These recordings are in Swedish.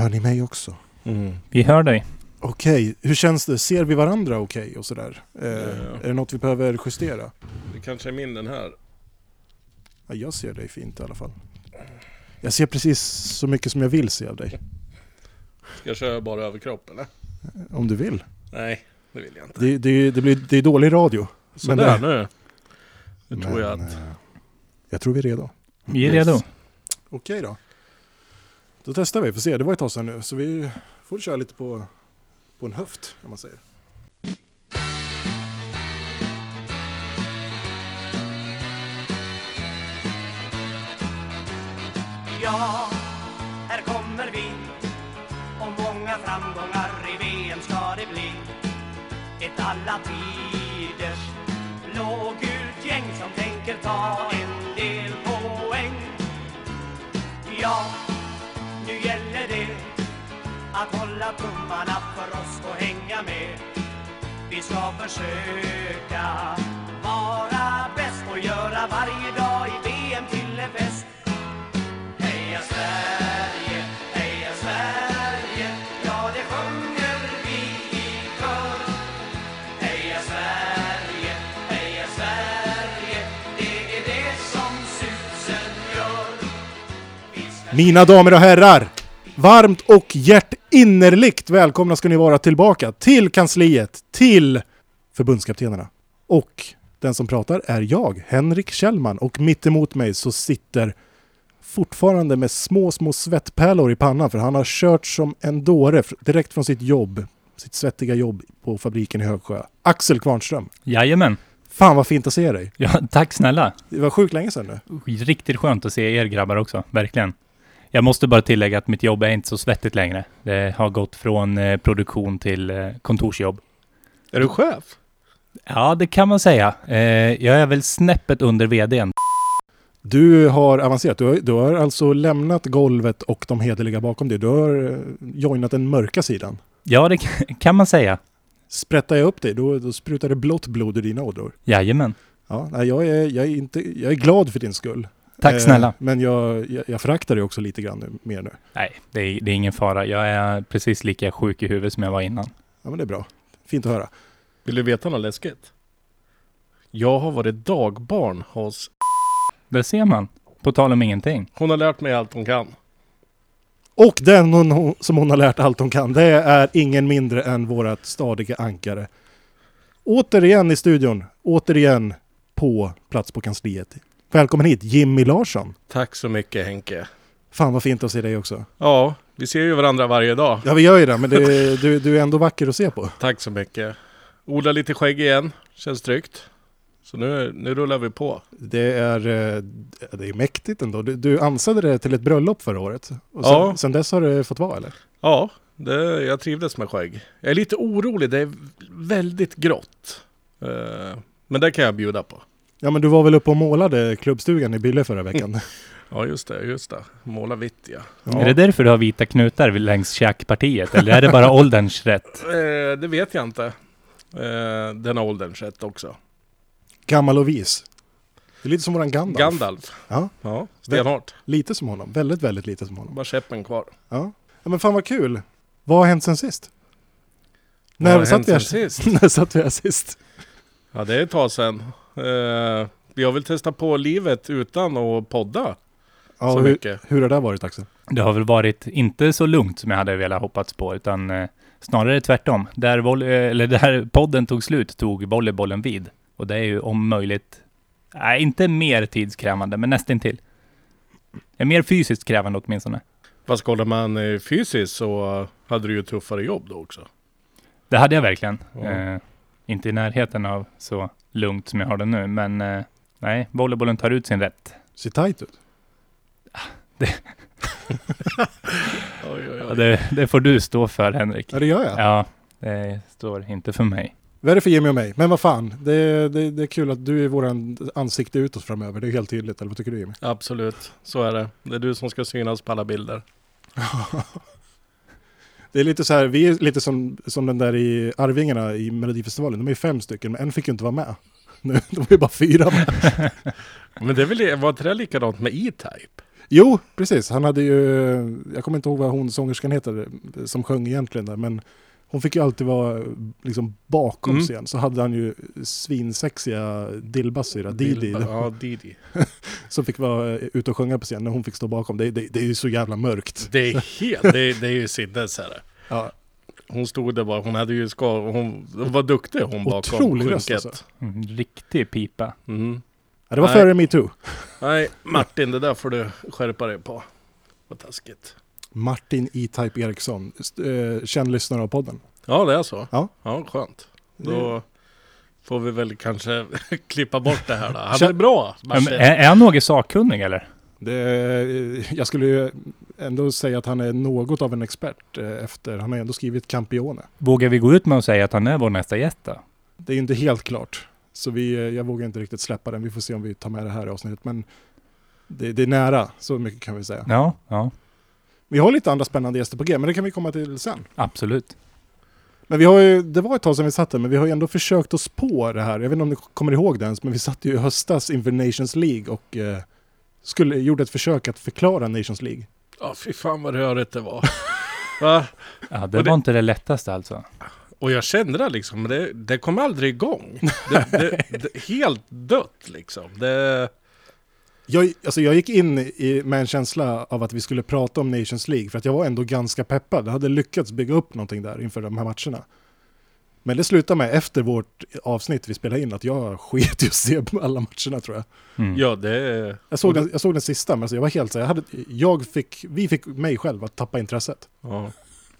Hör ni mig också? Mm. Vi hör dig. Okej, hur känns det? Ser vi varandra okej och sådär? Eh, Ja. Är det något vi behöver justera? Det kanske är min den här. Ja, jag ser dig fint i alla fall. Jag ser precis så mycket som jag vill se av dig. Ska jag köra bara överkropp eller? Om du vill. Nej, det vill jag inte. Det, det, det, blir, det är dålig radio. Sådär det- nu. Nu tror jag att... eh, Jag tror vi är redo. Vi är Yes. redo. Okej då. Då testar vi, får se. Det var ett tag sedan nu. Så vi får köra lite på, på en höft, om man säger. Ja, här kommer vi och många framgångar i VM ska det bli. Ett alla tiders blågult gäng som tänker ta ska försöka vara bäst och göra varje dag i VM till en fest. Heja Sverige, heja Sverige, ja det sjunger vi i kör. Heja Sverige, heja Sverige, det är det som susen gör. Mina damer och herrar! Varmt och hjärtinnerligt välkomna ska ni vara tillbaka till kansliet, till förbundskaptenerna. Och den som pratar är jag, Henrik Kjellman. Och mitt emot mig så sitter fortfarande med små, små svettpärlor i pannan för han har kört som en dåre direkt från sitt jobb, sitt svettiga jobb på fabriken i Högsjö. Axel Kvarnström. Jajamän. Fan vad fint att se dig. Ja, tack snälla. Det var sjukt länge sedan nu. Riktigt skönt att se er grabbar också. Verkligen. Jag måste bara tillägga att mitt jobb är inte så svettigt längre. Det har gått från eh, produktion till eh, kontorsjobb. Är du chef? Ja, det kan man säga. Eh, jag är väl snäppet under vdn. Du har avancerat. Du har, du har alltså lämnat golvet och de hederliga bakom dig. Du har joinat den mörka sidan. Ja, det kan- kan man säga. Sprättar jag upp dig, då, då sprutar det blått blod ur dina ådror. Jajamän. Ja, nej, jag, är, jag, är inte, jag är glad för din skull. Tack Eh, snälla. Men jag, jag, jag föraktar dig också lite grann nu, mer nu. Nej, det är, det är ingen fara. Jag är precis lika sjuk i huvudet som jag var innan. Ja, men det är bra. Fint att höra. Vill du veta något läskigt? Jag har varit dagbarn hos... Där ser man. På tal om ingenting. Hon har lärt mig allt hon kan. Och den hon, hon, som hon har lärt allt hon kan, det är ingen mindre än vårat stadiga ankare. Återigen i studion, återigen på plats på kansliet. Välkommen hit, Jimmy Larsson. Tack så mycket Henke. Fan vad fint att se dig också. Ja, vi ser ju varandra varje dag. Ja vi gör ju det, men det, du, du är ändå vacker att se på. Tack så mycket. Odla lite skägg igen. Känns tryggt. Så nu, nu rullar vi på. Det är, eh, det är mäktigt ändå. Du, du ansade det till ett bröllop förra året. Och sen, Ja. sen dess har det fått vara eller? Ja, det, jag trivdes med skägg. Jag är lite orolig. Det är väldigt grått. Eh, men det kan jag bjuda på. Ja men du var väl uppe och målade klubbstugan i Bille förra veckan? Ja, just det. Just det. Måla vitt ja. Ja. Är det därför du har vita knutar längs käkpartiet? Eller är det bara ålderns rätt? Eh, det vet jag inte. Eh, den har åldern sett också. Gammal och vis. Det är lite som våran Gandalf. Gandalf. Ja, Ja, stenhårt. lite som honom. Väldigt, väldigt lite som honom. Bara käppen kvar. Ja. ja men fan vad kul. Vad har hänt sen sist? Vad När har satt hänt vi här sen sist? När satt vi här sist? Ja, det är ett tag sedan. Eh, vi har väl testat på livet utan att podda. Ja, Så hur, mycket. hur har det varit Axel? Det har väl varit inte så lugnt som jag hade velat hoppats på, utan eh, snarare tvärtom. Där, volley, eller där podden tog slut tog volleybollen vid. Och det är ju om möjligt, nej, inte mer tidskrävande, men nästintill. Ja, mer fysiskt krävande åtminstone. Fast kollar man eh, fysiskt så hade du ju tuffare jobb då också. Det hade jag verkligen. Ja. Eh, inte i närheten av så lugnt som jag har det nu, men eh, nej, volleybollen tar ut sin rätt. Ser tajt ut. Oj, oj, Ja, det, det får du stå för, Henrik. Ja det gör jag. Ja, det står inte för mig. Vad är det för Jimmy och mig? Men vad fan, det, det, det är kul att du är våran ansikte utåt framöver. Det är helt tydligt. Eller vad tycker du Jimmy? Absolut, så är det. Det är du som ska synas på alla bilder. Det är lite så här, vi är lite som, som den där i Arvingarna i Melodifestivalen. De är fem stycken, men en fick ju inte vara med. Nu, de är bara fyra med. Men det är väl, var inte det likadant med E-Type? Jo, precis. Han hade ju, jag kommer inte ihåg vad hon sångerskan heter som sjöng egentligen där, men hon fick ju alltid vara liksom bakom Mm. scen. Så hade han ju svinsexiga dillbassyra, Didi, Ja, Didi. som fick vara eh, ute och sjunga på scen när hon fick stå bakom. Det, det, det är ju så jävla mörkt. Det är helt, det är, det är ju sinnes här. Ja, Hon stod där bara, hon hade ju skal, hon var duktig hon bakom Otrolig röst, skynket. alltså. Mm, riktig pipa. Mm. ja det var Nej. före metoo. Nej, Martin, det där får du skärpa dig på. Vad taskigt. Martin E-Type Eriksson, eh, känd lyssnare av podden. Ja, det är så? Ja. Ja, skönt. Det- Då får vi väl kanske klippa bort det här då. Han är bra, Martin. är, är han något sakkunnig eller? Det, eh, jag skulle ju ändå säga att han är något av en expert eh, efter, han har ändå skrivit Campione. Vågar vi gå ut med och säga att han är vår nästa gäst då? Det är inte helt klart. Så vi, jag vågar inte riktigt släppa den. Vi får se om vi tar med det här i avsnittet. Men det, det är nära, så mycket kan vi säga. Ja, ja, Vi har lite andra spännande gäster på G, men det kan vi komma till sen. absolut. Men vi har ju, det var ett tag sedan vi satt där, men vi har ju ändå försökt oss på det här. Jag vet inte om ni kommer ihåg det ens, men vi satt ju i höstas inför Nations League och eh, skulle, gjorde ett försök att förklara Nations League. Ja, fy fan vad rörigt det var. Va? Ja, det Och det- var inte det lättaste alltså. Och jag kände det liksom, det, det kom aldrig igång. Det, det, det, helt dött liksom. Det, Jag, alltså jag gick in i, med en känsla av att vi skulle prata om Nations League för att jag var ändå ganska peppad. Jag hade lyckats bygga upp någonting där inför de här matcherna. Men det slutade med efter vårt avsnitt vi spelade in att jag sket i att se på alla matcherna tror jag. Mm. ja, det... Jag såg, den, jag såg den sista men alltså jag var helt så jag, hade, jag fick, vi fick mig själv att tappa intresset. Ja.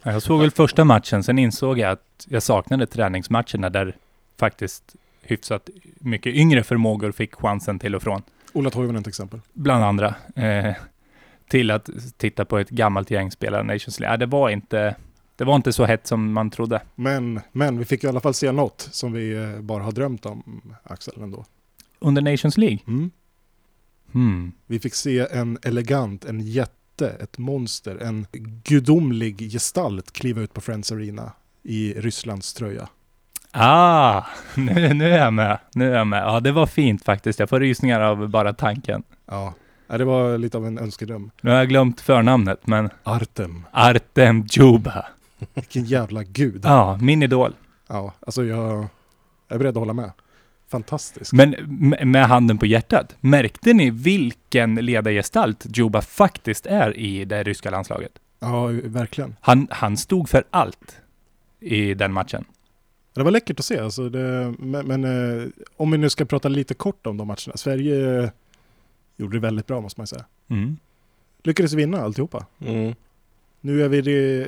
Ja, Jag såg väl första matchen, sen insåg jag att jag saknade träningsmatcherna där faktiskt hyfsat mycket yngre förmågor fick chansen till och från. Ola Toivonen till exempel. Bland andra. Eh, till att titta på ett gammalt gäng spela Nations League. Ja, det var inte, det var inte så hett som man trodde. Men, men vi fick i alla fall se något som vi eh, bara har drömt om, Axel, ändå. Under Nations League? Mm. Hmm. Vi fick se en elegant, en jätte, ett monster, en gudomlig gestalt kliva ut på Friends Arena i Rysslands tröja. Ah, nu, nu är jag med. Nu är jag med. Ja, det var fint faktiskt. Jag får rysningar av bara tanken. Ja, ja, det var lite av en önskedröm. Nu har jag glömt förnamnet, men Artem, Artem Djuba. vilken jävla gud. Ja, min idol. Ja, alltså jag, är beredd att hålla med. Fantastisk. Men med handen på hjärtat, märkte ni vilken ledargestalt Djuba faktiskt är i det ryska landslaget? Ja, verkligen. Han, han stod för allt i den matchen. Det var läckert att se, alltså det, men, men eh, om vi nu ska prata lite kort om de matcherna. Sverige eh, gjorde det väldigt bra måste man säga. Mm. Lyckades vinna alltihopa. Mm. Nu är vi,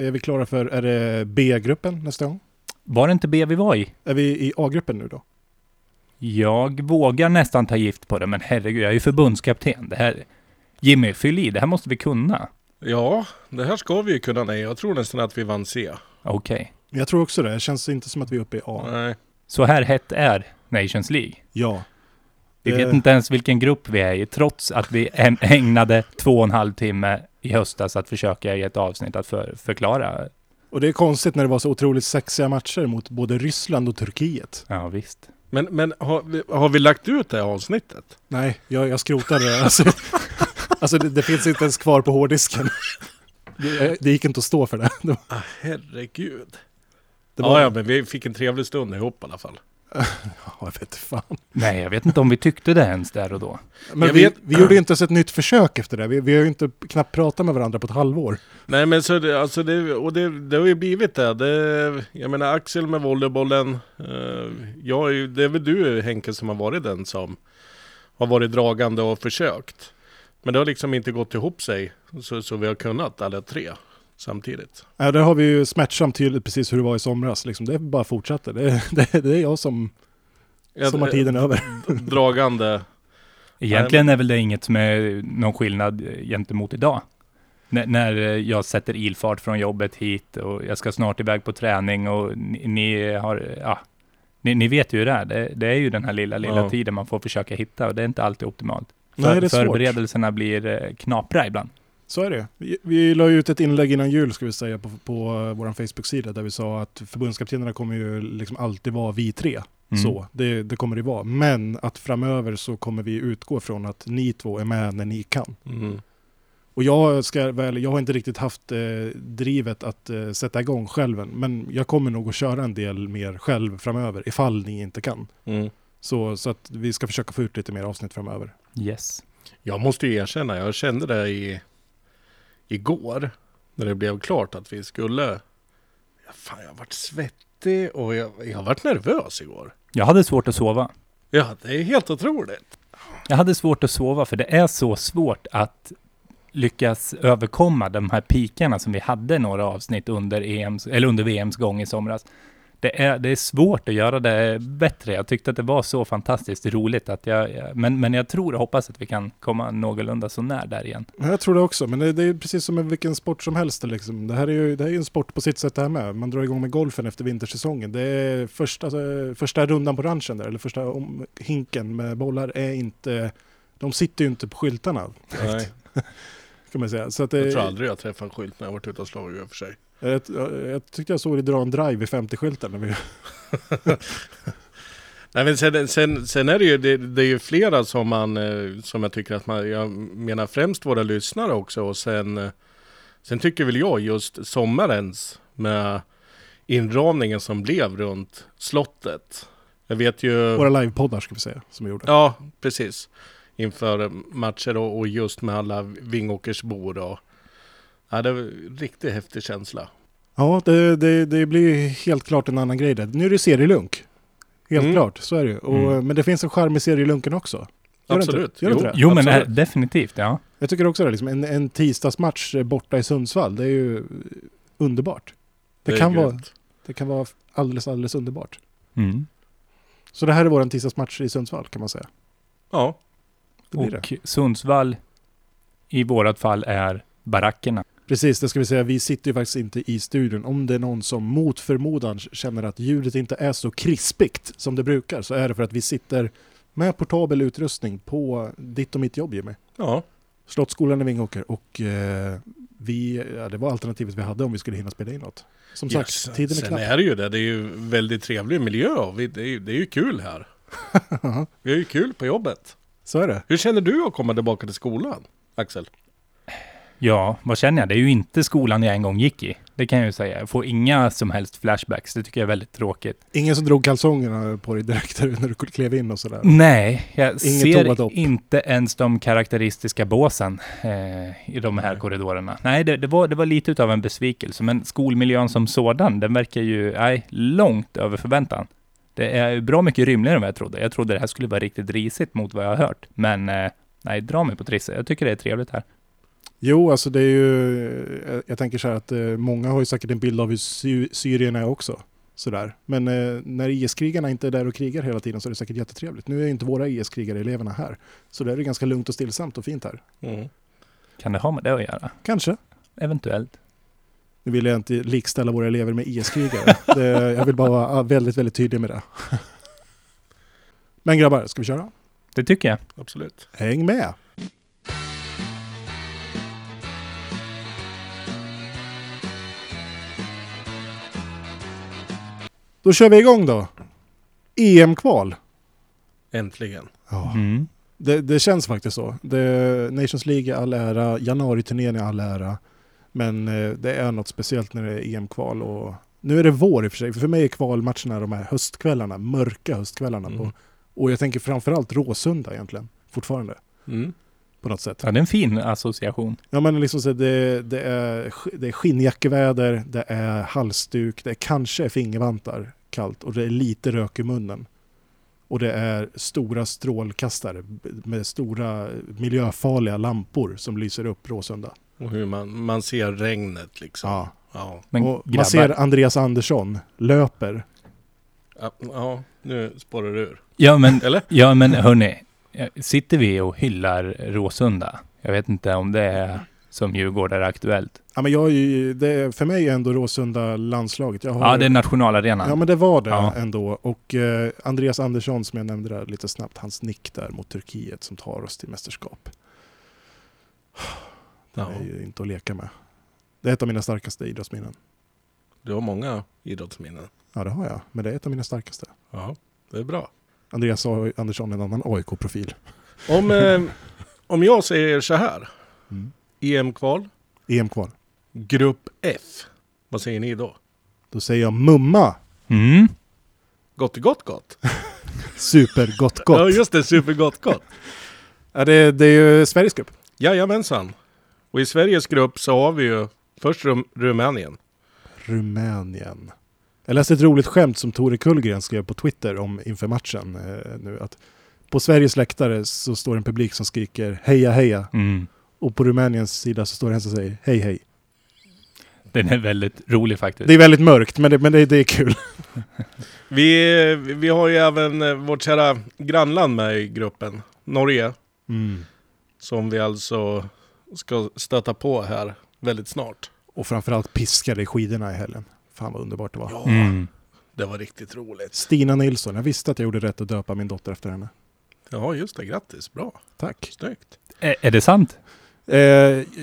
är vi klara för, är det B-gruppen nästa gång? Var det inte B vi var i? Är vi i A-gruppen nu då? Jag vågar nästan ta gift på det, men herregud, jag är ju förbundskapten. Det här... Jimmy, fyll i. Det här måste vi kunna. Ja, det här ska vi ju kunna. Nej, jag tror nästan att vi vann C. Okej. Jag tror också det. Det känns inte som att vi är uppe i A. Nej. Så här hett är Nations League. Ja. Vi Eh, vet inte ens vilken grupp vi är i, trots att vi ägnade två och en halv timme i höstas att försöka i ett avsnitt att för, förklara. Och det är konstigt när det var så otroligt sexiga matcher mot både Ryssland och Turkiet. Ja, visst. Men, men har, vi, har vi lagt ut det här avsnittet? Nej, jag, jag skrotade det. Alltså, alltså det, det finns inte ens kvar på hårddisken. Det, det gick inte att stå för det. Ah, herregud. Det Ja, var, ja, men vi fick en trevlig stund ihop i alla fall. ja, jag vet inte fan. Nej, jag vet inte om vi tyckte det ens där och då. Men Jag vi, vet- vi gjorde inte ens ett nytt försök efter det. Vi, vi har ju inte knappt pratat med varandra på ett halvår. Nej men så det, alltså det, och det, det har ju blivit det. det. Jag menar Axel med volleybollen. Eh, jag är det är väl du Henke som har varit den som har varit dragande och försökt. Men det har liksom inte gått ihop sig så, så vi har kunnat alla tre samtidigt. Ja, där har vi ju smärtsamt tydligt precis hur det var i somras. Liksom. Det bara fortsatte. Det, det, det är jag som, som har tiden över. Dragande. Egentligen är väl det inget som är någon skillnad gentemot idag. N- när jag sätter ilfart från jobbet hit och jag ska snart iväg på träning och ni, ni har, ja, ni, ni vet ju hur det är. Det, det är ju den här lilla, lilla Ja. tiden man får försöka hitta och det är inte alltid optimalt. Nej, det är svårt. förberedelserna blir eh, knapra ibland. Så är det. Vi, vi la ut ett inlägg innan jul ska vi säga på, på vår Facebook-sida där vi sa att förbundskaptenerna kommer ju liksom alltid vara vi tre. Mm. Så, det, det kommer det vara. Men att framöver så kommer vi utgå från att ni två är med när ni kan. Mm. Och jag ska väl, jag har inte riktigt haft eh, drivet att eh, sätta igång själv än, men jag kommer nog att köra en del mer själv framöver ifall ni inte kan. Mm. Så, så att vi ska försöka få ut lite mer avsnitt framöver. Yes. Jag måste ju erkänna, jag kände det i, igår när det blev klart att vi skulle... Ja, fan, jag har varit svettig och jag, jag har varit nervös igår. Jag hade svårt att sova. Ja, det är helt otroligt. Jag hade svårt att sova för det är så svårt att lyckas överkomma de här pikarna som vi hade några avsnitt under, EMs, eller under VMs gång i somras. Det är, det är svårt att göra det bättre. Jag tyckte att det var så fantastiskt roligt att jag, men, men jag tror och hoppas att vi kan komma någorlunda så när där igen. Ja, Jag tror det också, men det, det är precis som med vilken sport som helst. Liksom. Det här är ju det här är en sport på sitt sätt det här med. Man drar igång med golfen efter vintersäsongen. Det är första, alltså, första rundan på ranchen där, eller första om, hinken med bollar är inte... De sitter ju inte på skyltarna, Nej, kan man säga. Så att det, jag tror aldrig jag träffat en skylt när jag varit ute och slagit i och för sig. Jag, jag, jag tyckte jag såg dig dra en drive i 50-skylten. När vi, Nej men sen, sen, sen är det ju, det, det är ju flera som man, eh, som jag tycker att man, jag menar främst våra lyssnare också och sen, eh, sen tycker väl jag just sommarens med inramningen som blev runt slottet. Jag vet ju... våra livepoddar ska vi säga, som vi gjorde. Ja, precis. Inför matcher och, och just med alla Vingåkersbor och... Ja, det var en riktigt häftig känsla. Ja, det, det, det blir ju helt klart en annan grej där. Nu är det serielunk. Helt Mm. klart, så är det ju. Och, Mm. Men det finns en charm i serielunken också. Gör det Absolut. Gör det inte det? Jo, men absolut. äh, definitivt, ja. Jag tycker också det. Liksom, en, en tisdagsmatch eh, borta i Sundsvall, det är ju underbart. Det, är kan, vara, det kan vara alldeles, alldeles underbart. Mm. Så det här är vår tisdagsmatch i Sundsvall kan man säga. Ja, Det det. Och Sundsvall i vårat fall är barackerna. Precis, det ska vi säga. Vi sitter ju faktiskt inte i studion. Om det är någon som mot förmodan känner att ljudet inte är så krispigt som det brukar så är det för att vi sitter med portabel utrustning på ditt och mitt jobb Jimmy. ja. Slottsskolan i Vingåker och eh, vi, ja, det var alternativet vi hade om vi skulle hinna spela in något. Som sagt, Yes. tiden är Sen knapp. är det ju det. Det är ju väldigt trevlig miljö vi, det, är, ju- det är ju kul här. Vi har ju kul på jobbet. så är det. Hur känner du att komma tillbaka till skolan, Axel? Ja, vad känner jag? Det är ju inte skolan jag en gång gick i. Det kan jag ju säga. Jag får inga som helst flashbacks. Det tycker jag är väldigt tråkigt. Ingen som drog kalsongerna på dig direkt när du klev in och sådär. Nej, jag Inget ser inte ens de karaktäristiska båsen eh, i de här Nej. korridorerna. Nej, det, det, var, det var lite utav en besvikelse. Men skolmiljön som sådan, den verkar ju nej, långt över förväntan. Det är bra mycket rymligare än vad jag trodde. Jag trodde det här skulle vara riktigt risigt mot vad jag har hört. Men eh, nej, dra mig på trisse. Jag tycker det är trevligt här. Jo, alltså det är ju, eh, jag tänker så här att eh, många har ju säkert en bild av hur Sy- Syrien är också. Sådär. Men eh, när IS-krigarna inte är där och krigar hela tiden så är det säkert jättetrevligt. Nu är ju inte våra IS-krigare eleverna här. Så där är det ganska lugnt och stillsamt och fint här. Mm. Kan det ha med det att göra? Kanske. Eventuellt. Nu vill jag inte likställa våra elever med IS-krigare. Det- jag vill bara vara väldigt, väldigt tydlig med det. Men grabbar, ska vi köra? Det tycker jag. Absolut. Häng med! Då kör vi igång då. EM-kval. Äntligen. Mm. Det, det känns faktiskt så. Det, Nations League är all ära, januariturnén är all ära. Men eh, det är något speciellt när det är EM-kval. Och nu är det vår i och för sig. För mig är kvalmatcherna de här höstkvällarna, mörka höstkvällarna. Mm. På, och jag tänker framförallt Råsunda egentligen, fortfarande. Mm. På något sätt. Ja, det är en fin association. Ja men liksom så det, det, är, det är skinnjackeväder, det är halsduk, det är kanske fingervantar kallt och det är lite rök i munnen. Och det är stora strålkastare med stora miljöfarliga lampor som lyser upp Råsunda. Och hur man, man ser regnet liksom. Ja. Ja. Men och grabbar, man ser Andreas Andersson löper. Ja, ja, nu spårar det ur. ja, men, Eller? ja, men hörni, sitter vi och hyllar Råsunda? Jag vet inte om det är som djurgårdare aktuellt. Ja, men jag, är ju- det, är- för mig är ändå Råsunda landslaget. Jag har, Ja, det är nationalarenan. Ja men det var det Ja. ändå. Och eh, Andreas Andersson som jag nämnde där lite snabbt, hans nick där mot Turkiet som tar oss till mästerskap. Det Ja. är ju inte att leka med. Det är ett av mina starkaste idrottsminnen. Du har många idrottsminnen. Ja det har jag, men det är ett av mina starkaste. Ja, det är bra. Andreas Andersson en annan AIK-profil. Om, eh, om jag säger så här. Mm. EM-kval. EM-kval. Grupp F. Vad säger ni då? Då säger jag mumma. Mm. Gott gott gott. Supergott Ja gott. just det, supergott gott. Ja, det, det är ju Sveriges grupp. Jajamensan. Och i Sveriges grupp så har vi ju först Rum- Rumänien. Rumänien. Jag läste ett roligt skämt som Tore Kullgren skrev på Twitter om inför matchen eh, nu. Att på Sveriges läktare så står en publik som skriker heja heja. Mm. Och på Rumäniens sida så står det en som säger hej hej. Den är väldigt rolig faktiskt. Det är väldigt mörkt men det, men det, det är kul. Vi, vi har ju även eh, vårt kära grannland med i gruppen. Norge. Mm. Som vi alltså ska stöta på här väldigt snart. Och framförallt piskade i skidorna i helgen. Fan vad underbart det var. Ja, Mm. det var riktigt roligt. Stina Nilsson, jag visste att jag gjorde rätt att döpa min dotter efter henne. Ja, just det. Grattis. Bra. Tack. Snyggt. Är, är det sant? Eh,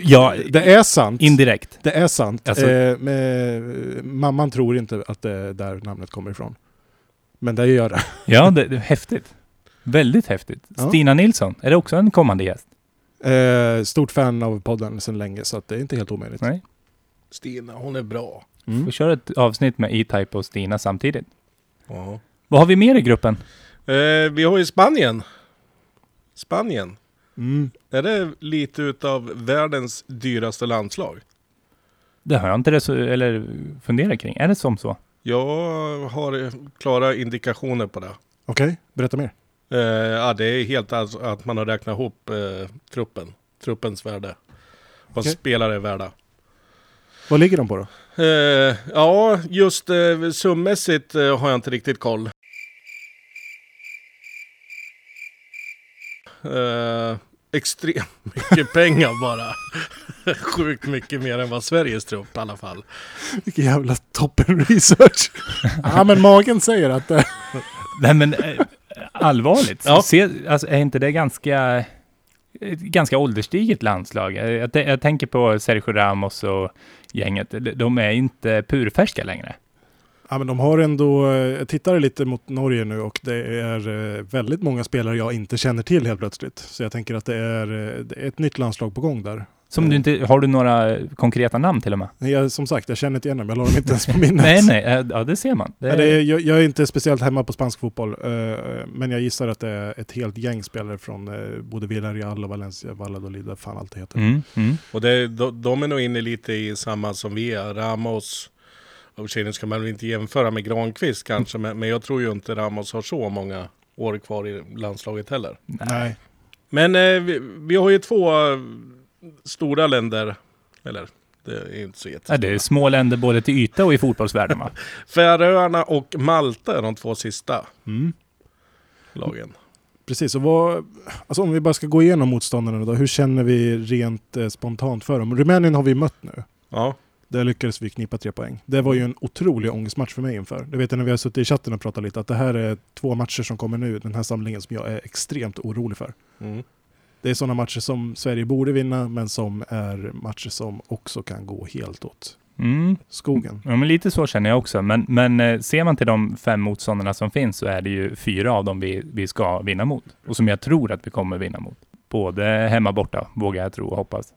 Ja, det är sant. Indirekt. Det är sant. Alltså- Eh, med, mamman tror inte att det är där namnet kommer ifrån. Men det gör det. Ja, det, det är häftigt. Väldigt häftigt. Ja. Stina Nilsson, är det också en kommande gäst? Eh, stort fan av podden sedan länge så att det är inte helt omöjligt. Nej. Stina, hon är bra. Mm. Vi kör ett avsnitt med E-Type och Stina samtidigt. Ja. Vad har vi mer i gruppen? Eh, vi har ju Spanien. Spanien. Mm. Är det lite utav världens dyraste landslag? Det har jag inte reso- eller funderat kring. Är det som så? Jag har klara indikationer på det. Okej, berätta mer. Eh, ja, det är helt alltså att man har räknat ihop eh, truppen. Truppens värde. Vad Okej. spelare är värda. Vad ligger de på då? Eh, ja, just eh, summässigt eh, har jag inte riktigt koll. Eh, extremt mycket pengar bara. Sjukt mycket mer än vad Sveriges trupp i alla fall. Vilken jävla toppen research. ja men magen säger att det... Nej men eh, allvarligt. Ja. Se, alltså, är inte det ganska, ett ganska ålderstiget landslag? Jag, jag, tänker på Sergio Ramos och gänget. De- är inte purfärska längre. Ja men de har ändå, eh, jag tittade lite mot Norge nu och det är eh, väldigt många spelare jag inte känner till helt plötsligt. Så jag tänker att det är, eh, det är ett nytt landslag på gång där. Som du inte, har du några konkreta namn till och med? Nej, Jag, som sagt, jag känner inte igen dem, jag la dem inte ens på minnet. Nej, nej, eh, ja det ser man. Det, Ja, det är, jag, jag är inte speciellt hemma på spansk fotboll, eh, men jag gissar att det är ett helt gäng spelare från eh, både Villarreal och Valencia, Valladolid, vad fan allt det heter. Mm, mm. Och det, de, de är nog inne lite i samma som vi är. Ramos, och nu ska man väl inte jämföra med Granqvist kanske, men, men jag tror ju inte Ramos har så många år kvar i landslaget heller. Nej. Men eh, vi, vi har ju två eh, stora länder, eller det är inte så Ja, jättestora. det är små länder både till yta och i fotbollsvärlden va? Färöarna och Malta är de två sista Mm. lagen. Precis, och vad, alltså om vi bara ska gå igenom motståndarna då, hur känner vi rent eh, spontant för dem? Rumänien har vi mött nu. Ja, Där lyckades vi knipa tre poäng. Det var ju en otrolig ångestmatch för mig inför. Det vet jag när vi har suttit i chatten och pratat lite, att det här är två matcher som kommer nu, den här samlingen, som jag är extremt orolig för. mm. Det är sådana matcher som Sverige borde vinna, men som är matcher som också kan gå helt åt Mm. skogen. Ja, men lite så känner jag också. Men, men eh, ser man till de fem motståndarna som finns så är det ju fyra av dem vi, vi ska vinna mot. Och som jag tror att vi kommer vinna mot. Både hemma och borta, vågar jag tro och hoppas.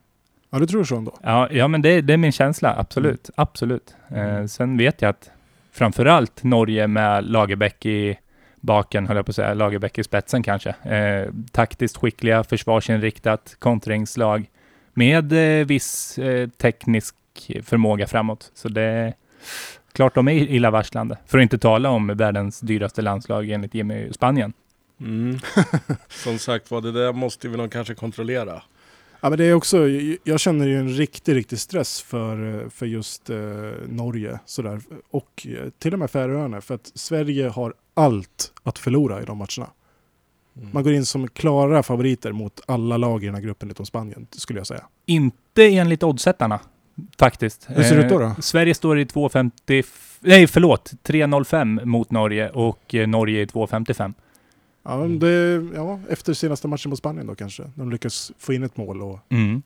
Ja, du tror så ändå? Ja, ja men det, det är min känsla, absolut. Absolut. Eh, sen vet jag att framförallt Norge med Lagerbäck i baken, höll jag på att säga, Lagerbäck i spetsen kanske. Eh, taktiskt skickliga, försvarsinriktat, kontringslag med eh, viss eh, teknisk förmåga framåt. Så det är klart de är illavarslande. För att inte tala om världens dyraste landslag enligt Jimmy, Spanien. Mm. Som sagt var, det där måste vi nog kanske kontrollera. Ja, men det är också, jag känner ju en riktig, riktig stress för, för just eh, Norge sådär. och eh, till och med Färöarna. För att Sverige har allt att förlora i de matcherna. Mm. Man går in som klara favoriter mot alla lag i den här gruppen utom Spanien, skulle jag säga. Inte enligt oddsättarna, faktiskt. Hur ser det ut då, då? Eh, Sverige står i 2,50... f- Nej, förlåt. 3,05 mot Norge och eh, Norge i 2,55. Ja, men det, ja, efter senaste matchen mot Spanien då kanske. De lyckas få in ett mål och... Mm.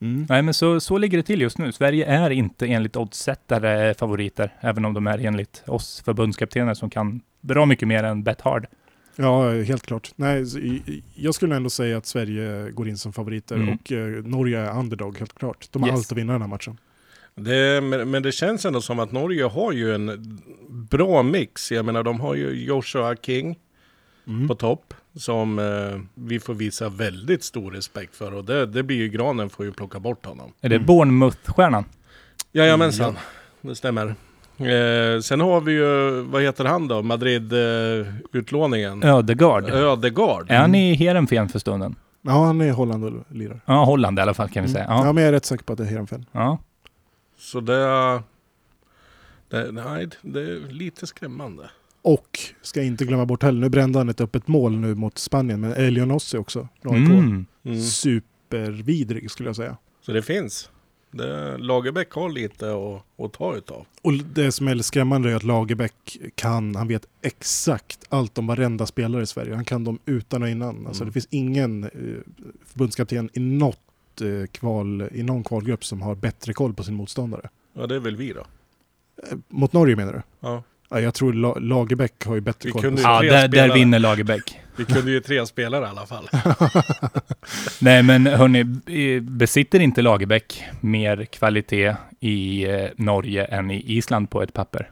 Mm. Nej, men så, så ligger det till just nu. Sverige är inte enligt oddsättare favoriter, även om de är enligt oss förbundskaptener som kan bra mycket mer än bet hard. Ja, helt klart. Nej, jag skulle ändå säga att Sverige går in som favoriter Mm. och eh, Norge är underdog, helt klart. De har Yes. allt att vinna den här matchen. Det, men, men det känns ändå som att Norge har ju en bra mix. Jag menar, de har ju Joshua King Mm. på topp. Som eh, vi får visa väldigt stor respekt för. Och det, det blir ju Granen får ju plocka bort honom. Är det Mm. Bournemouth-stjärnan? Jajamensan, det stämmer. Eh, sen har vi ju, vad heter han då? Madrid-utlåningen. Ödegaard. Ödegard. Är han i Heerenveen för stunden? Ja, han är i Holland och lirar. Ja, Holland i alla fall kan vi Mm. säga. Ja. Ja. men jag är rätt säker på att det är Heerenveen. Ja. Så det, det, nej, det är lite skrämmande. Och, ska inte glömma bort heller, nu brände han ett öppet mål nu mot Spanien, men Elionossi också. Mm. Mm. Supervidrig skulle jag säga. Så det finns. Det, Lagerbäck har lite att, att ta utav. Och det som är skrämmande är att Lagerbäck kan, han vet exakt allt om varenda spelare i Sverige. Han kan dem utan och innan. Alltså Mm. det finns ingen eh, förbundskapten i något eh, kval, i någon kvalgrupp som har bättre koll på sin motståndare. Ja, det är väl vi då. Eh, mot Norge menar du? Ja. Ja, jag tror La- Lagerbäck har ju bättre Vi koll ju- Ja, där, där vinner Lagerbäck. Vi kunde ju tre spelare i alla fall. Nej, men hörni, besitter inte Lagerbäck mer kvalitet i eh, Norge än i Island på ett papper?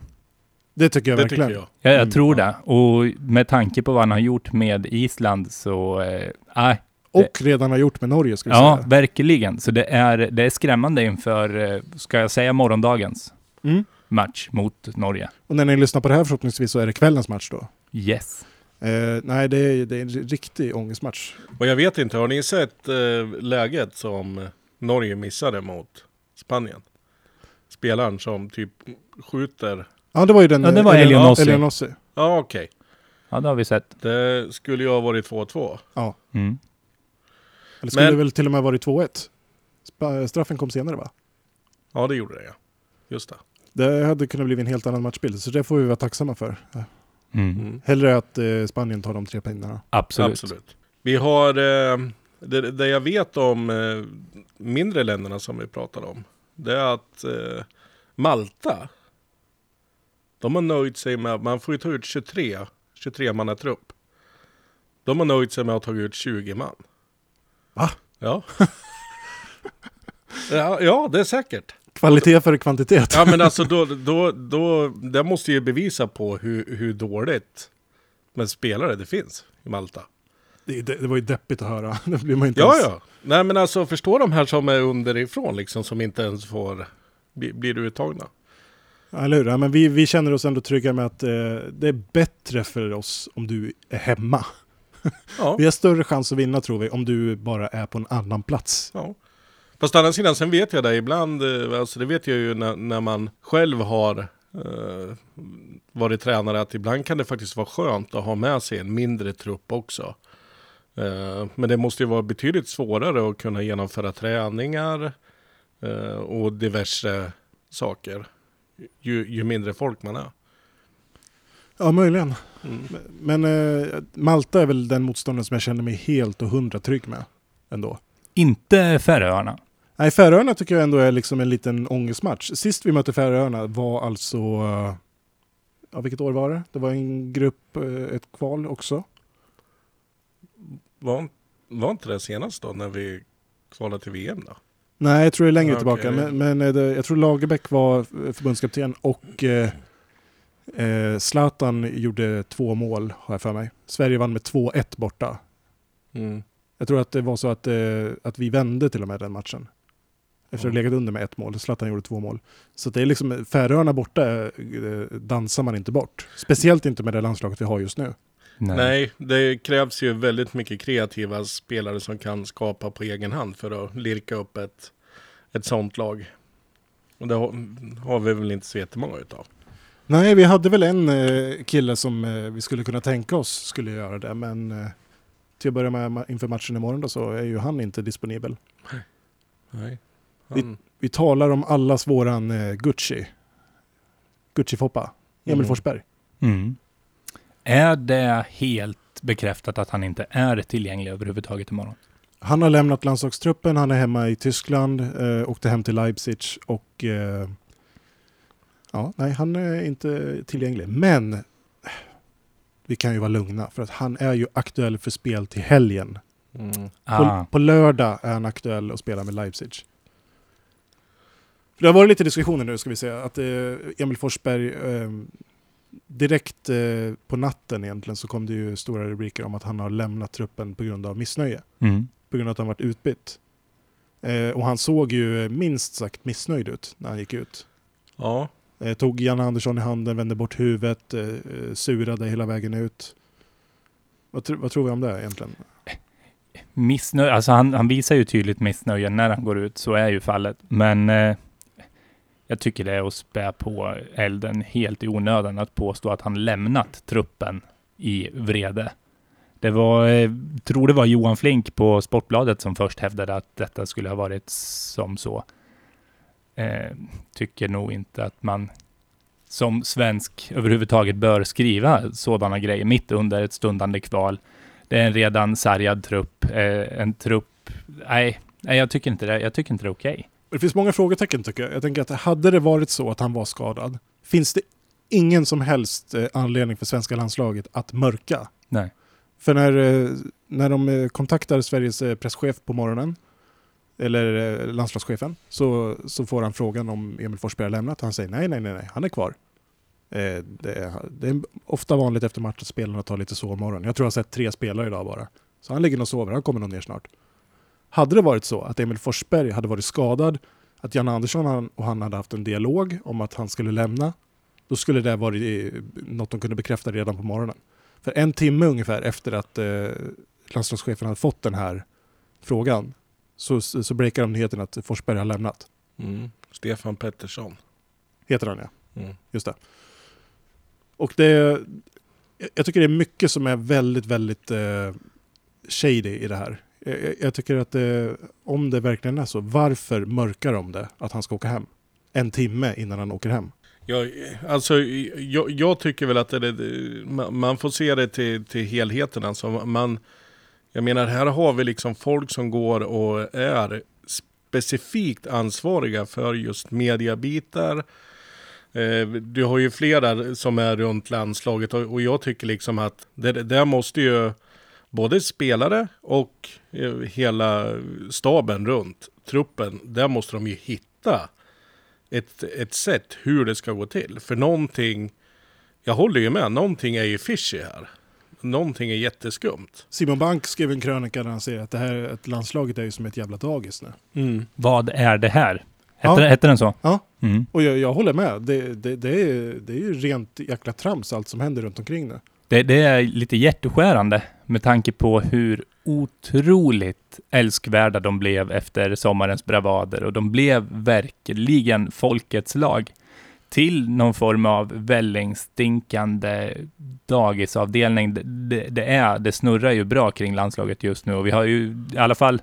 Det tycker jag Det verkligen. tycker jag. Ja, jag Mm, tror ja. det. Och med tanke på vad han har gjort med Island så, eh, nej. Och redan har gjort med Norge skulle jag Ja, säga. verkligen. Så det är, det är skrämmande inför, eh, ska jag säga morgondagens Mm. Match mot Norge. Och när ni lyssnar på det här förhoppningsvis så är det kvällens match då. Yes. Eh, nej, det är, det är en riktig ångestmatch. Och jag vet inte, har ni sett eh, läget som Norge missade mot Spanien? Spelaren som typ skjuter. Ja, det var ju den... Ja, det var eh, Elionossi. Elionossi. Ja, okej. Ja, det har vi sett. Det skulle ju ha varit 2-2. Mm. Eller skulle Men- det väl till och med varit 2-1? Spa- Straffen kom senare va? Ja, det gjorde det ja. Just det. Det hade kunnat bli en helt annan matchbild, så det får vi vara tacksamma för. Mm. Mm. Hellre att eh, Spanien tar de tre pinnarna. Absolut. Absolut. Vi har, eh, det, det jag vet om eh, mindre länderna som vi pratade om. Det är att eh, Malta, de har nöjt sig med, man får ju ta ut 23, 23 man trupp. De har nöjt sig med att ta ut 20 man. Va? Ja. ja, ja, det är säkert. Kvalitet före kvantitet. Ja men alltså då, då, då, det måste ju bevisa på hur, hur dåligt med spelare det finns i Malta. Det, det, det var ju deppigt att höra. Det blir man inte Ja, ens- ja. Nej, men alltså förstå de här som är underifrån liksom, som inte ens får, bli, blir uttagna. Eller hur? Ja, men vi, vi känner oss ändå trygga med att eh, det är bättre för oss om du är hemma. Ja, Vi har större chans att vinna tror vi om du bara är på en annan plats. ja. Fast å andra sidan, sen vet jag det ibland, eh, alltså det vet jag ju när, när man själv har eh, varit tränare, att ibland kan det faktiskt vara skönt att ha med sig en mindre trupp också. Eh, men det måste ju vara betydligt svårare att kunna genomföra träningar eh, och diverse saker. Ju, ju mindre folk man är. Ja, möjligen. Mm. Men eh, Malta är väl den motståndare som jag känner mig helt och hundra trygg med. Ändå. Inte Färöarna. Nej, Färöarna tycker jag ändå är liksom en liten ångestmatch. Sist vi mötte Färöarna var alltså... eh, Ja, vilket år var det? Det var en grupp, eh, ett kval också. Var, var inte det senast då när vi kvalade till VM då? Nej, jag tror det är längre Ja, tillbaka. okej. Men, men eh, det, jag tror Lagerbäck var eh, förbundskapten och eh, eh, Zlatan gjorde två mål, har jag för mig. Sverige vann med 2-1 borta. Mm. Jag tror att det var så att, eh, att vi vände till och med den matchen. Efter att ha legat under med ett mål. Zlatan gjorde två mål. Så det är liksom, Färöarna borta eh, dansar man inte bort. Speciellt inte med det landslaget vi har just nu. Nej. Nej, det krävs ju väldigt mycket kreativa spelare som kan skapa på egen hand för att lirka upp ett, ett sånt lag. Och det har, har vi väl inte så jättemånga utav. Nej, vi hade väl en eh, kille som eh, vi skulle kunna tänka oss skulle göra det, men eh, till att börja med inför matchen imorgon då, så är ju han inte disponibel. Nej. Vi- Han, Vi talar om allas våran eh, Gucci. Gucci-Foppa. Emil Mm. Forsberg. Mm. Är det helt bekräftat att han inte är tillgänglig överhuvudtaget imorgon? Han har lämnat landslagstruppen, han är hemma i Tyskland, eh, åkte hem till Leipzig och eh, ja, nej, han är inte tillgänglig. Men vi kan ju vara lugna. För att han är ju aktuell för spel till helgen. Mm. Ah. På, på lördag är han aktuell att spela med Leipzig. För det har varit lite diskussioner nu ska vi säga, att eh, Emil Forsberg eh, direkt eh, på natten egentligen så kom det ju stora rubriker om att han har lämnat truppen på grund av missnöje. Mm. På grund av att han varit utbytt. Eh, och han såg ju minst sagt missnöjd ut när han gick ut. Ja, Eh, tog Jan Andersson i handen, vände bort huvudet, eh, eh, surade hela vägen ut. Vad, tr- vad tror vi om det egentligen? Missnöje, alltså han, han visar ju tydligt missnöje när han går ut, så är ju fallet. Men eh, jag tycker det är att spä på elden helt i onödan att påstå att han lämnat truppen i vrede. Det var, eh, tror det var Johan Flink på Sportbladet som först hävdade att detta skulle ha varit som så. Eh, tycker nog inte att man som svensk överhuvudtaget bör skriva sådana grejer mitt under ett stundande kval. Det är en redan sargad trupp. Eh, en trupp... Nej, nej, jag tycker inte det. Jag tycker inte det är okej. Det finns många frågetecken tycker jag. Jag tänker att hade det varit så att han var skadad, finns det ingen som helst eh, anledning för svenska landslaget att mörka? Nej. För när, eh, när de eh, kontaktar Sveriges presschef på morgonen, eller landslagschefen, så, så får han frågan om Emil Forsberg har lämnat. Han säger nej, nej, nej, nej, han är kvar. Eh, det, är, det är ofta vanligt efter match att spelarna tar lite sovmorgon. Jag tror jag har sett tre spelare idag bara. Så han ligger och sover, han kommer nog ner snart. Hade det varit så att Emil Forsberg hade varit skadad, att Jan Andersson och han hade haft en dialog om att han skulle lämna, då skulle det varit eh, något de kunde bekräfta redan på morgonen. För en timme ungefär efter att eh, landslagschefen hade fått den här frågan så, så breakar de nyheten att Forsberg har lämnat. mm. Stefan Pettersson. Heter han ja, Mm. just det. Och det, jag tycker det är mycket som är väldigt, väldigt eh, shady i det här. Jag, jag- tycker att det, om det verkligen är så, varför mörkar de det att han ska åka hem? En timme innan han åker hem. Jag, alltså, jag, jag tycker väl att det, det, man- får se det till, till helheten. Alltså, man, jag menar, här har vi liksom folk som går och är specifikt ansvariga för just mediabitar. Eh, Du har ju flera som är runt landslaget och, och jag tycker liksom att det, det där måste ju både spelare och eh, hela staben runt truppen, där måste de ju hitta ett, ett sätt hur det ska gå till. För någonting, jag håller ju med, någonting är ju fishy här. Någonting är jätteskumt. Simon Bank skrev en krönika där han säger att det här att landslaget är ju som ett jävla dagis nu. Vad är det här? Ja. Hette, hette den så? Ja. Mm. Och jag, jag håller med. Det, det, det, är, det är ju rent jäkla trams allt som händer runt omkring nu. Det, det är lite hjärteskärande med tanke på hur otroligt älskvärda de blev efter sommarens bravader och de blev verkligen folkets lag till någon form av vällingstinkande dagisavdelning. Det, det, det, är, det snurrar ju bra kring landslaget just nu och vi har ju i alla fall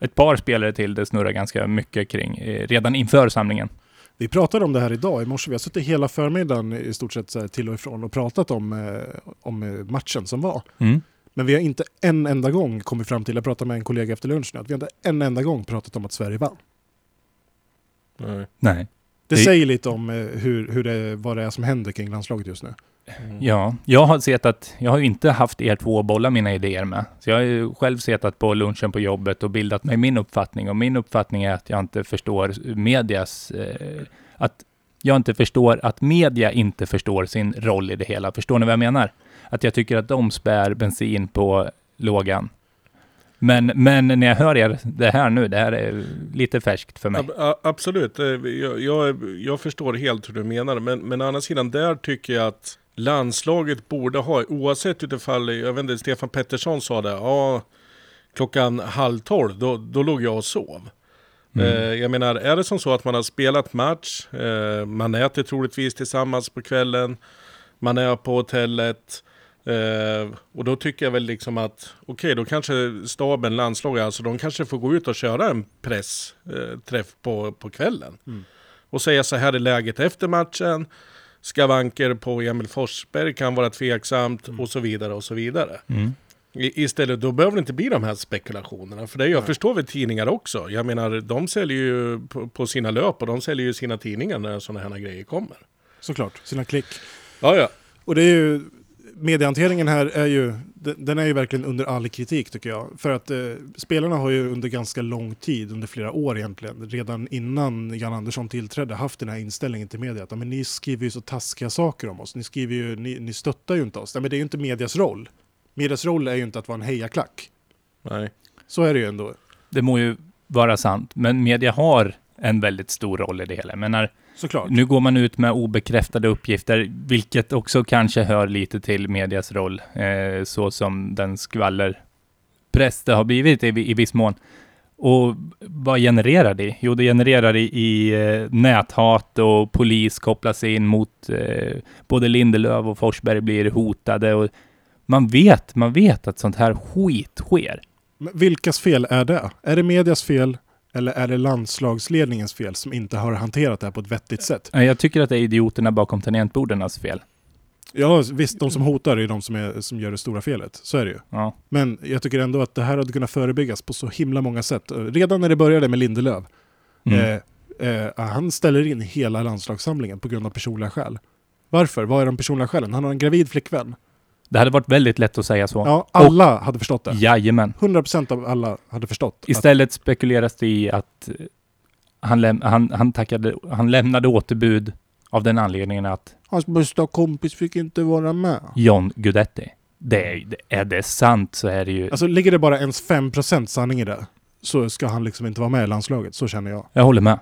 ett par spelare till det snurrar ganska mycket kring eh, redan inför samlingen. Vi pratade om det här idag i morse. Vi har suttit hela förmiddagen i stort sett här till och ifrån och pratat om, eh, om eh, matchen som var. Mm. Men vi har inte en enda gång kommit fram till, jag pratade med en kollega efter lunchen, att vi har inte en enda gång pratat om att Sverige vann. Nej. Nej. Det, Det- säger lite om eh, hur, hur det, vad det är som händer kring landslaget just nu. Ja, jag har sett att jag har ju inte haft er två att bolla mina idéer med. Så jag har ju själv sett på lunchen på jobbet och bildat mig min uppfattning. Och min uppfattning är att jag inte förstår medias... Eh, att jag inte förstår att media inte förstår sin roll i det hela. Förstår ni vad jag menar? Att jag tycker att de spär bensin på lågan. Men, men när jag hör er det här nu, det här är lite färskt för mig. Absolut, Eh, jag, jag, jag förstår helt hur du menar. Men, men å andra sidan, där tycker jag att landslaget borde ha, oavsett utifall, jag vet inte, Stefan Pettersson sa det, ja, klockan halv tolv, då, då låg jag och sov. Mm. Eh, jag menar, är det som så att man har spelat match, eh, man äter troligtvis tillsammans på kvällen, man är på hotellet, eh, och då tycker jag väl liksom att, okej, då kanske staben, landslaget, alltså de kanske får gå ut och köra en pressträff eh, på, på kvällen. Mm. Och säga så här är läget efter matchen, skavanker på Emil Forsberg kan vara tveksamt och så vidare och så vidare. Mm. I, istället, då behöver det inte bli de här spekulationerna. För det jag Nej. förstår väl tidningar också. Jag menar, de säljer ju på, på sina löp och de säljer ju sina tidningar när sådana här grejer kommer. Såklart, sina klick. Ja, ja. Och det är ju mediehanteringen här är ju, den är ju verkligen under all kritik tycker jag. För att eh, spelarna har ju under ganska lång tid, under flera år egentligen, redan innan Jan Andersson tillträdde, haft den här inställningen till media. Att men ni skriver ju så taskiga saker om oss, ni, skriver ju, ni, ni stöttar ju inte oss. Nej, men det är ju inte medias roll. Medias roll är ju inte att vara en hejaklack. Nej. Så är det ju ändå. Det må ju vara sant, men media har en väldigt stor roll i det hela. Men när, Såklart. nu går man ut med obekräftade uppgifter, vilket också kanske hör lite till medias roll, eh, så som den skvallerpress det har blivit i, i viss mån. Och vad genererar det? Jo, det genererar i, i eh, näthat och polis kopplas in mot eh, både Lindelöf och Forsberg blir hotade. Och man vet, man vet att sånt här skit sker. Men vilkas fel är det? Är det medias fel eller är det landslagsledningens fel som inte har hanterat det här på ett vettigt sätt? Jag tycker att det är idioterna bakom tangentbordarnas fel. Ja, visst, de som hotar är de som, är, som gör det stora felet. Så är det ju. Ja. Men jag tycker ändå att det här hade kunnat förebyggas på så himla många sätt. Redan när det började med Lindelöf. Mm. Eh, eh, han ställer in hela landslagssamlingen på grund av personliga skäl. Varför? Vad är de personliga skälen? Han har en gravid flickvän. Det hade varit väldigt lätt att säga så. Ja, alla hade förstått det. Jajamän. 100% av alla hade förstått. att, Istället spekuleras det i att eh, han, läm- han, han, tackade, han lämnade återbud av den anledningen att hans bästa kompis fick inte vara med. John Guidetti. Det är, det- är det sant så är det ju... Alltså ligger det bara ens 5% sanning i det så ska han liksom inte vara med i landslaget. Så känner jag. Jag håller med.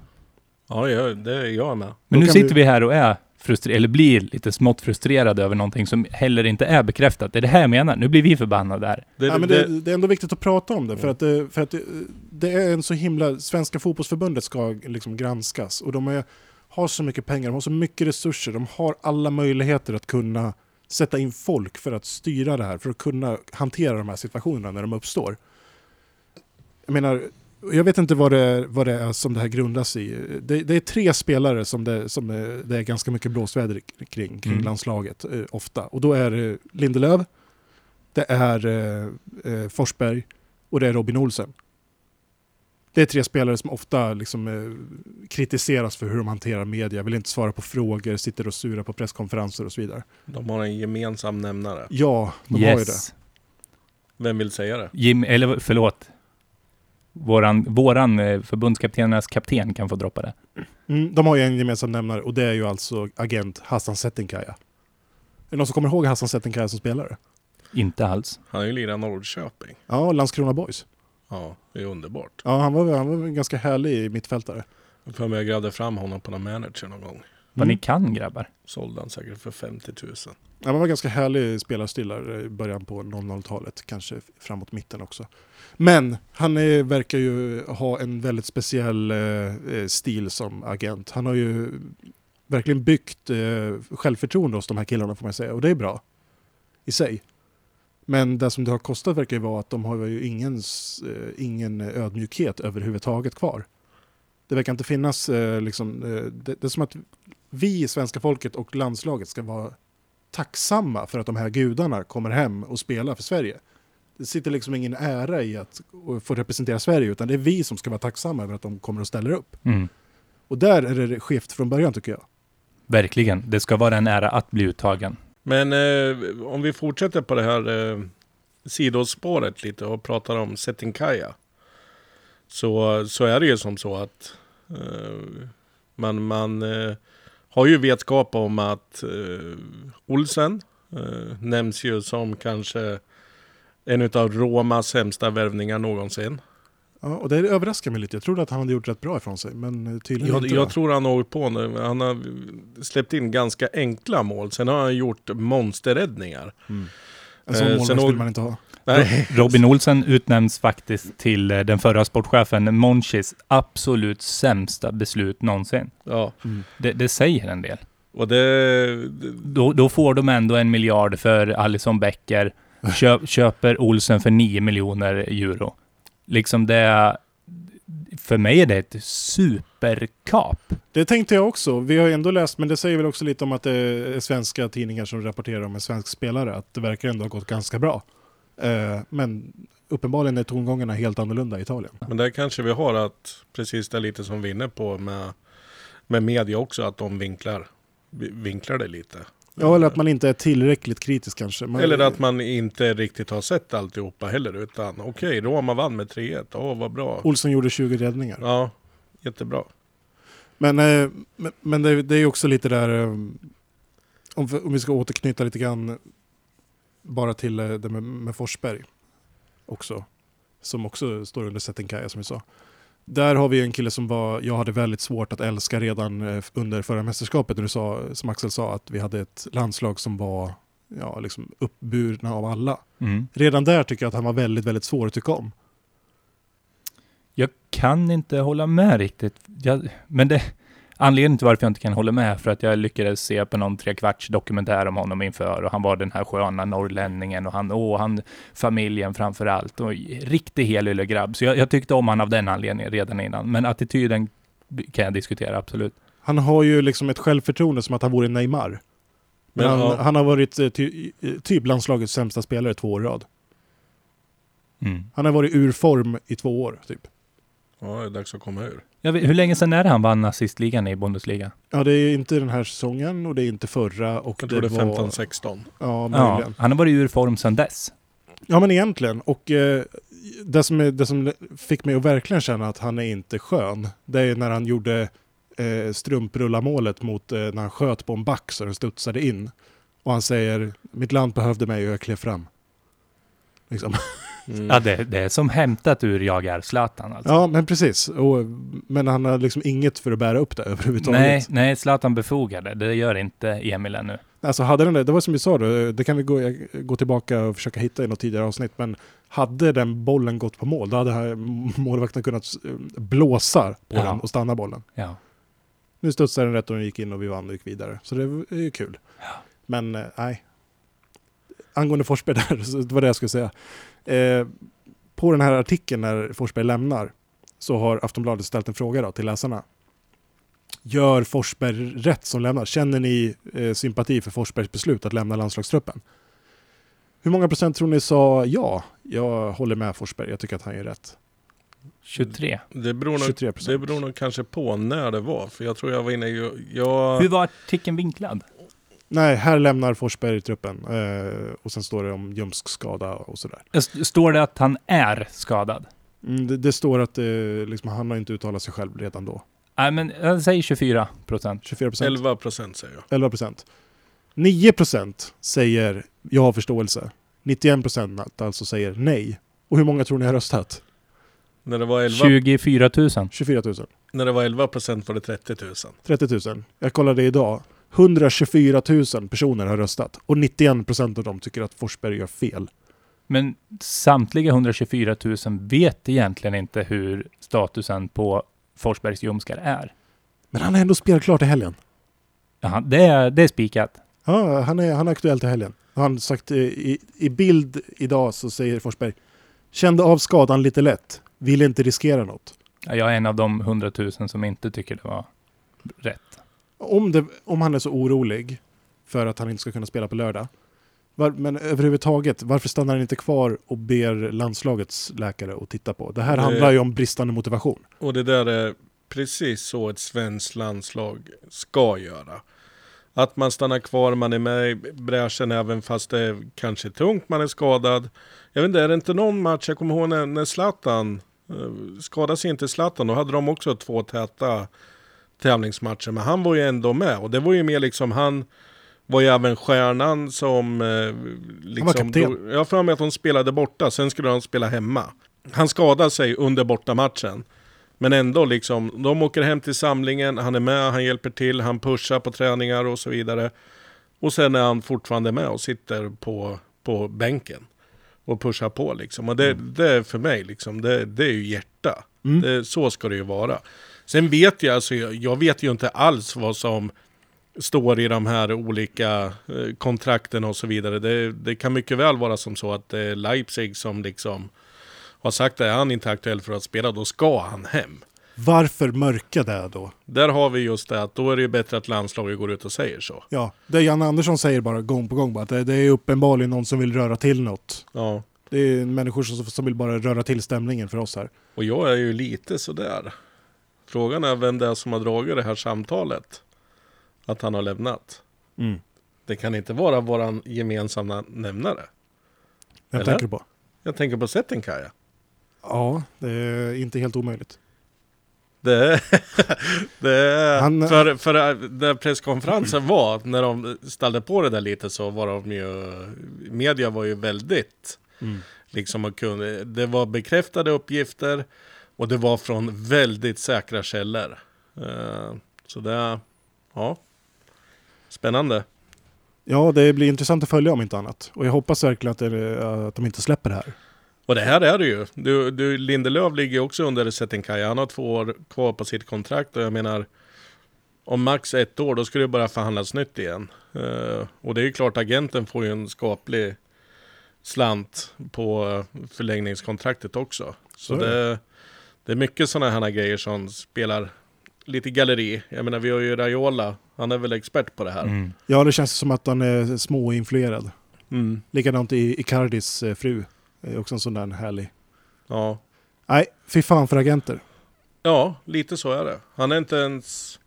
Ja, det är jag med. Men Då nu sitter du- vi här och är frustrerade, eller blir lite smått frustrerade över någonting som heller inte är bekräftat. Det är det här jag menar. Nu blir vi förbannade här. Det, ja, men det, det, är ändå viktigt att prata om det för att, det, för att det, det är en så himla... Svenska fotbollsförbundet ska liksom granskas och de är, har så mycket pengar, de har så mycket resurser, de har alla möjligheter att kunna sätta in folk för att styra det här, för att kunna hantera de här situationerna när de uppstår. Jag menar, jag vet inte vad det, är- vad det är som det här grundas i. Det, det är tre spelare som, det, som är, det är ganska mycket blåsväder kring, kring Mm. landslaget eh, ofta. Och då är det Lindelöf, det är eh, eh, Forsberg och det är Robin Olsen. Det är tre spelare som ofta liksom, eh, kritiseras för hur de hanterar media, vill inte svara på frågor, sitter och surar på presskonferenser och så vidare. de har en gemensam nämnare. Ja, de har ju det. yes. Vem vill säga det? Jim, eller förlåt. Våran, våran eh, förbundskaptenernas kapten kan få droppa det. Mm, de har ju en gemensam nämnare och det är ju alltså agent Hassan Settinkaya. Är det någon som kommer ihåg Hassan Settinkaya som spelare? Inte alls. Han har ju lirat Norrköping. Ja, Landskrona Boys. Ja, det är underbart. Ja, han var, han var en ganska härlig mittfältare. Jag för mig jag grävde fram honom på någon manager någon gång. Vad Mm. ni kan grabbar. Sålde han säkert för 50 000. Ja, han var ganska härlig spelarstil där eh, i början på 00-talet, kanske framåt mitten också. Men han är, verkar ju ha en väldigt speciell eh, eh, stil som agent. Han har ju verkligen byggt eh, självförtroende hos de här killarna får man säga, och det är bra i sig. Men det som det har kostat verkar ju vara att de har ju ingen, eh, ingen ödmjukhet överhuvudtaget kvar. Det verkar inte finnas, eh, liksom, eh, det, det är som att vi, svenska folket och landslaget ska vara tacksamma för att de här gudarna kommer hem och spelar för Sverige. Det sitter liksom ingen ära i att få representera Sverige, utan det är vi som ska vara tacksamma över att de kommer och ställer upp. Mm. Och där är det skevt från början tycker jag. Verkligen. Det ska vara en ära att bli uttagen. Men eh, om vi fortsätter på det här eh, sidospåret lite och pratar om Settinkaya. Så, så är det ju som så att eh, man, man eh, har ju vetskap om att eh, Olsen eh, nämns ju som kanske en utav Romas sämsta värvningar någonsin. Ja, och det överraskar mig lite. Jag trodde att han hade gjort rätt bra ifrån sig, men eh, tydligen Jag, inte. jag tror han har åkt på nu. Han har släppt in ganska enkla mål. Sen har han gjort monsterräddningar. En sån eh, målvakt vill Ol- man inte ha. Nej, Robin Olsen utnämns faktiskt till eh, den förra sportchefen Monchis absolut sämsta beslut någonsin. ja. Det, det säger en del. Och det... Då, då får de ändå en miljard för Alison Becker. Köp, köper Olsen för 9 miljoner euro. Liksom det... För mig är det ett superkap. Det tänkte jag också. Vi har ändå läst, men det säger väl också lite om att det är svenska tidningar som rapporterar om en svensk spelare, att det verkar ändå ha gått ganska bra. Eh, men uppenbarligen är tongångarna helt annorlunda i Italien. Men där kanske vi har att, precis det lite som vi är inne på med, med media också, att de vinklar, vi- vinklar det lite. Ja, eller att man inte är tillräckligt kritisk kanske. Man, Eller att man inte riktigt har sett alltihopa heller utan okej, Roma vann med 3-1. Åh, vad bra. Olsson gjorde 20 räddningar. Ja, jättebra. Men, eh, men, det, är ju också lite där, eh, om vi ska återknyta lite grann bara till eh, det med, med Forsberg också, som också står under Settenkaja som vi sa. Där har vi en kille som var, jag hade väldigt svårt att älska redan eh, under förra mästerskapet när du sa, som Axel sa, att vi hade ett landslag som var ja, liksom uppburna av alla. Mm. Redan där tycker jag att han var väldigt, väldigt svår att tycka om. Jag kan inte hålla med riktigt. Jag, men det, anledningen till varför jag inte kan hålla med är för att jag lyckades se på någon trekvarts dokumentär om honom inför och han var den här sköna norrlänningen och han, åh, han, familjen framför allt och riktig helylle-grabb. Så jag, jag tyckte om han av den anledningen redan innan. Men attityden kan jag diskutera, absolut. Han har ju liksom ett självförtroende som att han vore Neymar. Men Men, han, ja, han har varit eh, ty, eh, typ landslagets sämsta spelare två år i rad. Mm. Han har varit ur form i två år, typ. Ja, det är dags att komma ur. Jag vet, hur länge sedan är det han vann assistligan i Bundesliga? Ja, det är inte den här säsongen och det är inte förra. Och Jag tror det är var- 15-16. Ja, Ja, möjligen. han har varit ur form sedan dess. Ja, men egentligen. Och eh, det, som är, det som fick mig att verkligen känna att han är inte skön, det är när han gjorde eh, strumprullarmålet mot eh, när han sköt på en back så den studsade in. Och han säger, mitt land behövde mig och jag klev fram. Liksom. Mm. Ja, det, det är som hämtat ur Jag är Zlatan alltså. Ja, men precis. Och, men han har liksom inget för att bära upp det överhuvudtaget. Nej, nej, Zlatan befogade. Det gör inte Emil ännu. Alltså hade den det, det var som vi sa då, det kan vi gå, gå tillbaka och försöka hitta i något tidigare avsnitt, men hade den bollen gått på mål, då hade här målvakten kunnat eh, blåsa på Ja. den och stanna bollen. Ja. Nu studsade den rätt och den gick in och vi vann och gick vidare. Så det är ju kul. Men eh, nej. Angående Forsberg där, så det var det jag skulle säga. Eh, på den här artikeln när Forsberg lämnar så har Aftonbladet ställt en fråga då till läsarna. Gör Forsberg rätt som lämnar? Känner ni eh, sympati för Forsbergs beslut att lämna landslagstruppen? Hur många procent tror ni sa ja? Jag håller med Forsberg, jag tycker att han gör rätt. 23. Det, beror nog, 23 det procent. beror nog kanske på när det var. För jag tror jag var inne i... Jag, Hur var artikeln vinklad? Nej, här lämnar Forsberg truppen. Eh, och sen står det om ljumskskada och sådär. S- Står det att han är skadad? Mm, det, det står att eh, liksom, han har inte uttalat sig själv redan då. Nej, men jag säger 24 procent. 24 procent. 11 procent säger jag. 11 procent. 9 procent säger jag har förståelse. 91 procent alltså säger nej. Och hur många tror ni har röstat? När det var 11, 24 000. 24 000. när det var 11 procent var det 30 000. 30 000. Jag kollade idag. 124 000 personer har röstat. Och 91 procent av dem tycker att Forsberg gör fel. Men samtliga 124 000 vet egentligen inte hur statusen på Forsbergs ljumskar är. Men han är ändå spelklar i helgen. Jaha, det, är, det är spikat. Ja, han är, han är aktuell till helgen. Han sagt eh, i, i bild idag så säger Forsberg Kände av skadan lite lätt. Vill inte riskera något. Ja, Jag är en av de 100 000 som inte tycker det var rätt. Om, det, om han är så orolig för att han inte ska kunna spela på lördag. Var, men överhuvudtaget, varför stannar han inte kvar och ber landslagets läkare att titta på? Det här Det- handlar ju om bristande motivation. Och det där är precis så ett svenskt landslag ska göra. Att man stannar kvar, man är med i bräschen även fast det är kanske tungt, man är skadad. Jag vet inte, är det inte någon match, jag kommer ihåg när, när Zlatan, eh, skadade sig inte Zlatan, då hade de också två täta tävlingsmatcher. Men han var ju ändå med och det var ju mer liksom han var ju även stjärnan som... Eh, liksom, kapten. drog- Jag har för mig att de spelade borta, sen skulle de spela hemma. Han skadade sig under bortamatchen. Men ändå liksom, de åker hem till samlingen, han är med, han hjälper till, han pushar på träningar och så vidare. Och sen är han fortfarande med och sitter på, på bänken. Och pushar på liksom. Och det, det är för mig liksom, det, det är ju hjärta. Mm. Det, så ska det ju vara. Sen vet jag, alltså, jag, vet ju inte alls vad som står i de här olika eh, kontrakten och så vidare. Det, det kan mycket väl vara som så att det är Leipzig som liksom har sagt att är han inte aktuell för att spela, då ska han hem. Varför mörka det då? Där har vi just det att då är det ju bättre att landslaget går ut och säger så. Ja, det Janne Andersson säger bara gång på gång, bara att det, det är uppenbarligen någon som vill röra till något. Ja, Det är människor som, som vill bara röra till stämningen för oss här. och jag är ju lite sådär. Frågan är vem det är som har dragit det här samtalet. Att han har lämnat. Mm. Det kan inte vara våran gemensamma nämnare. Vem Eller? tänker på? Jag tänker på Settenkaja. Ja, det är inte helt omöjligt. Det, det Han- för, för när presskonferensen var, när de ställde på det där lite så var de ju, media var ju väldigt, liksom man kunde, det var bekräftade uppgifter och det var från väldigt säkra källor. Eh, Så det, ja, spännande. Ja, det blir intressant att följa om inte annat. Och jag hoppas verkligen att, det, att de inte släpper det här. Och det här är det ju. Du, du, Lindelöf ligger också under Settenkaja. Han har två år kvar på sitt kontrakt och jag menar om max ett år då ska det börja förhandlas nytt igen. Eh, och det är ju klart agenten får ju en skaplig slant på eh, förlängningskontraktet också. Så Så det, det är mycket sådana här grejer som spelar lite galleri. Jag menar vi har ju Raiola, han är väl expert på det här. Mm. Ja, det känns som att han är småinfluerad. Mm. Likadant i Icardis eh, fru. Är också en sån där härlig. Ja. Nej, fy fan för agenter. Ja, lite så är det. Han är inte ens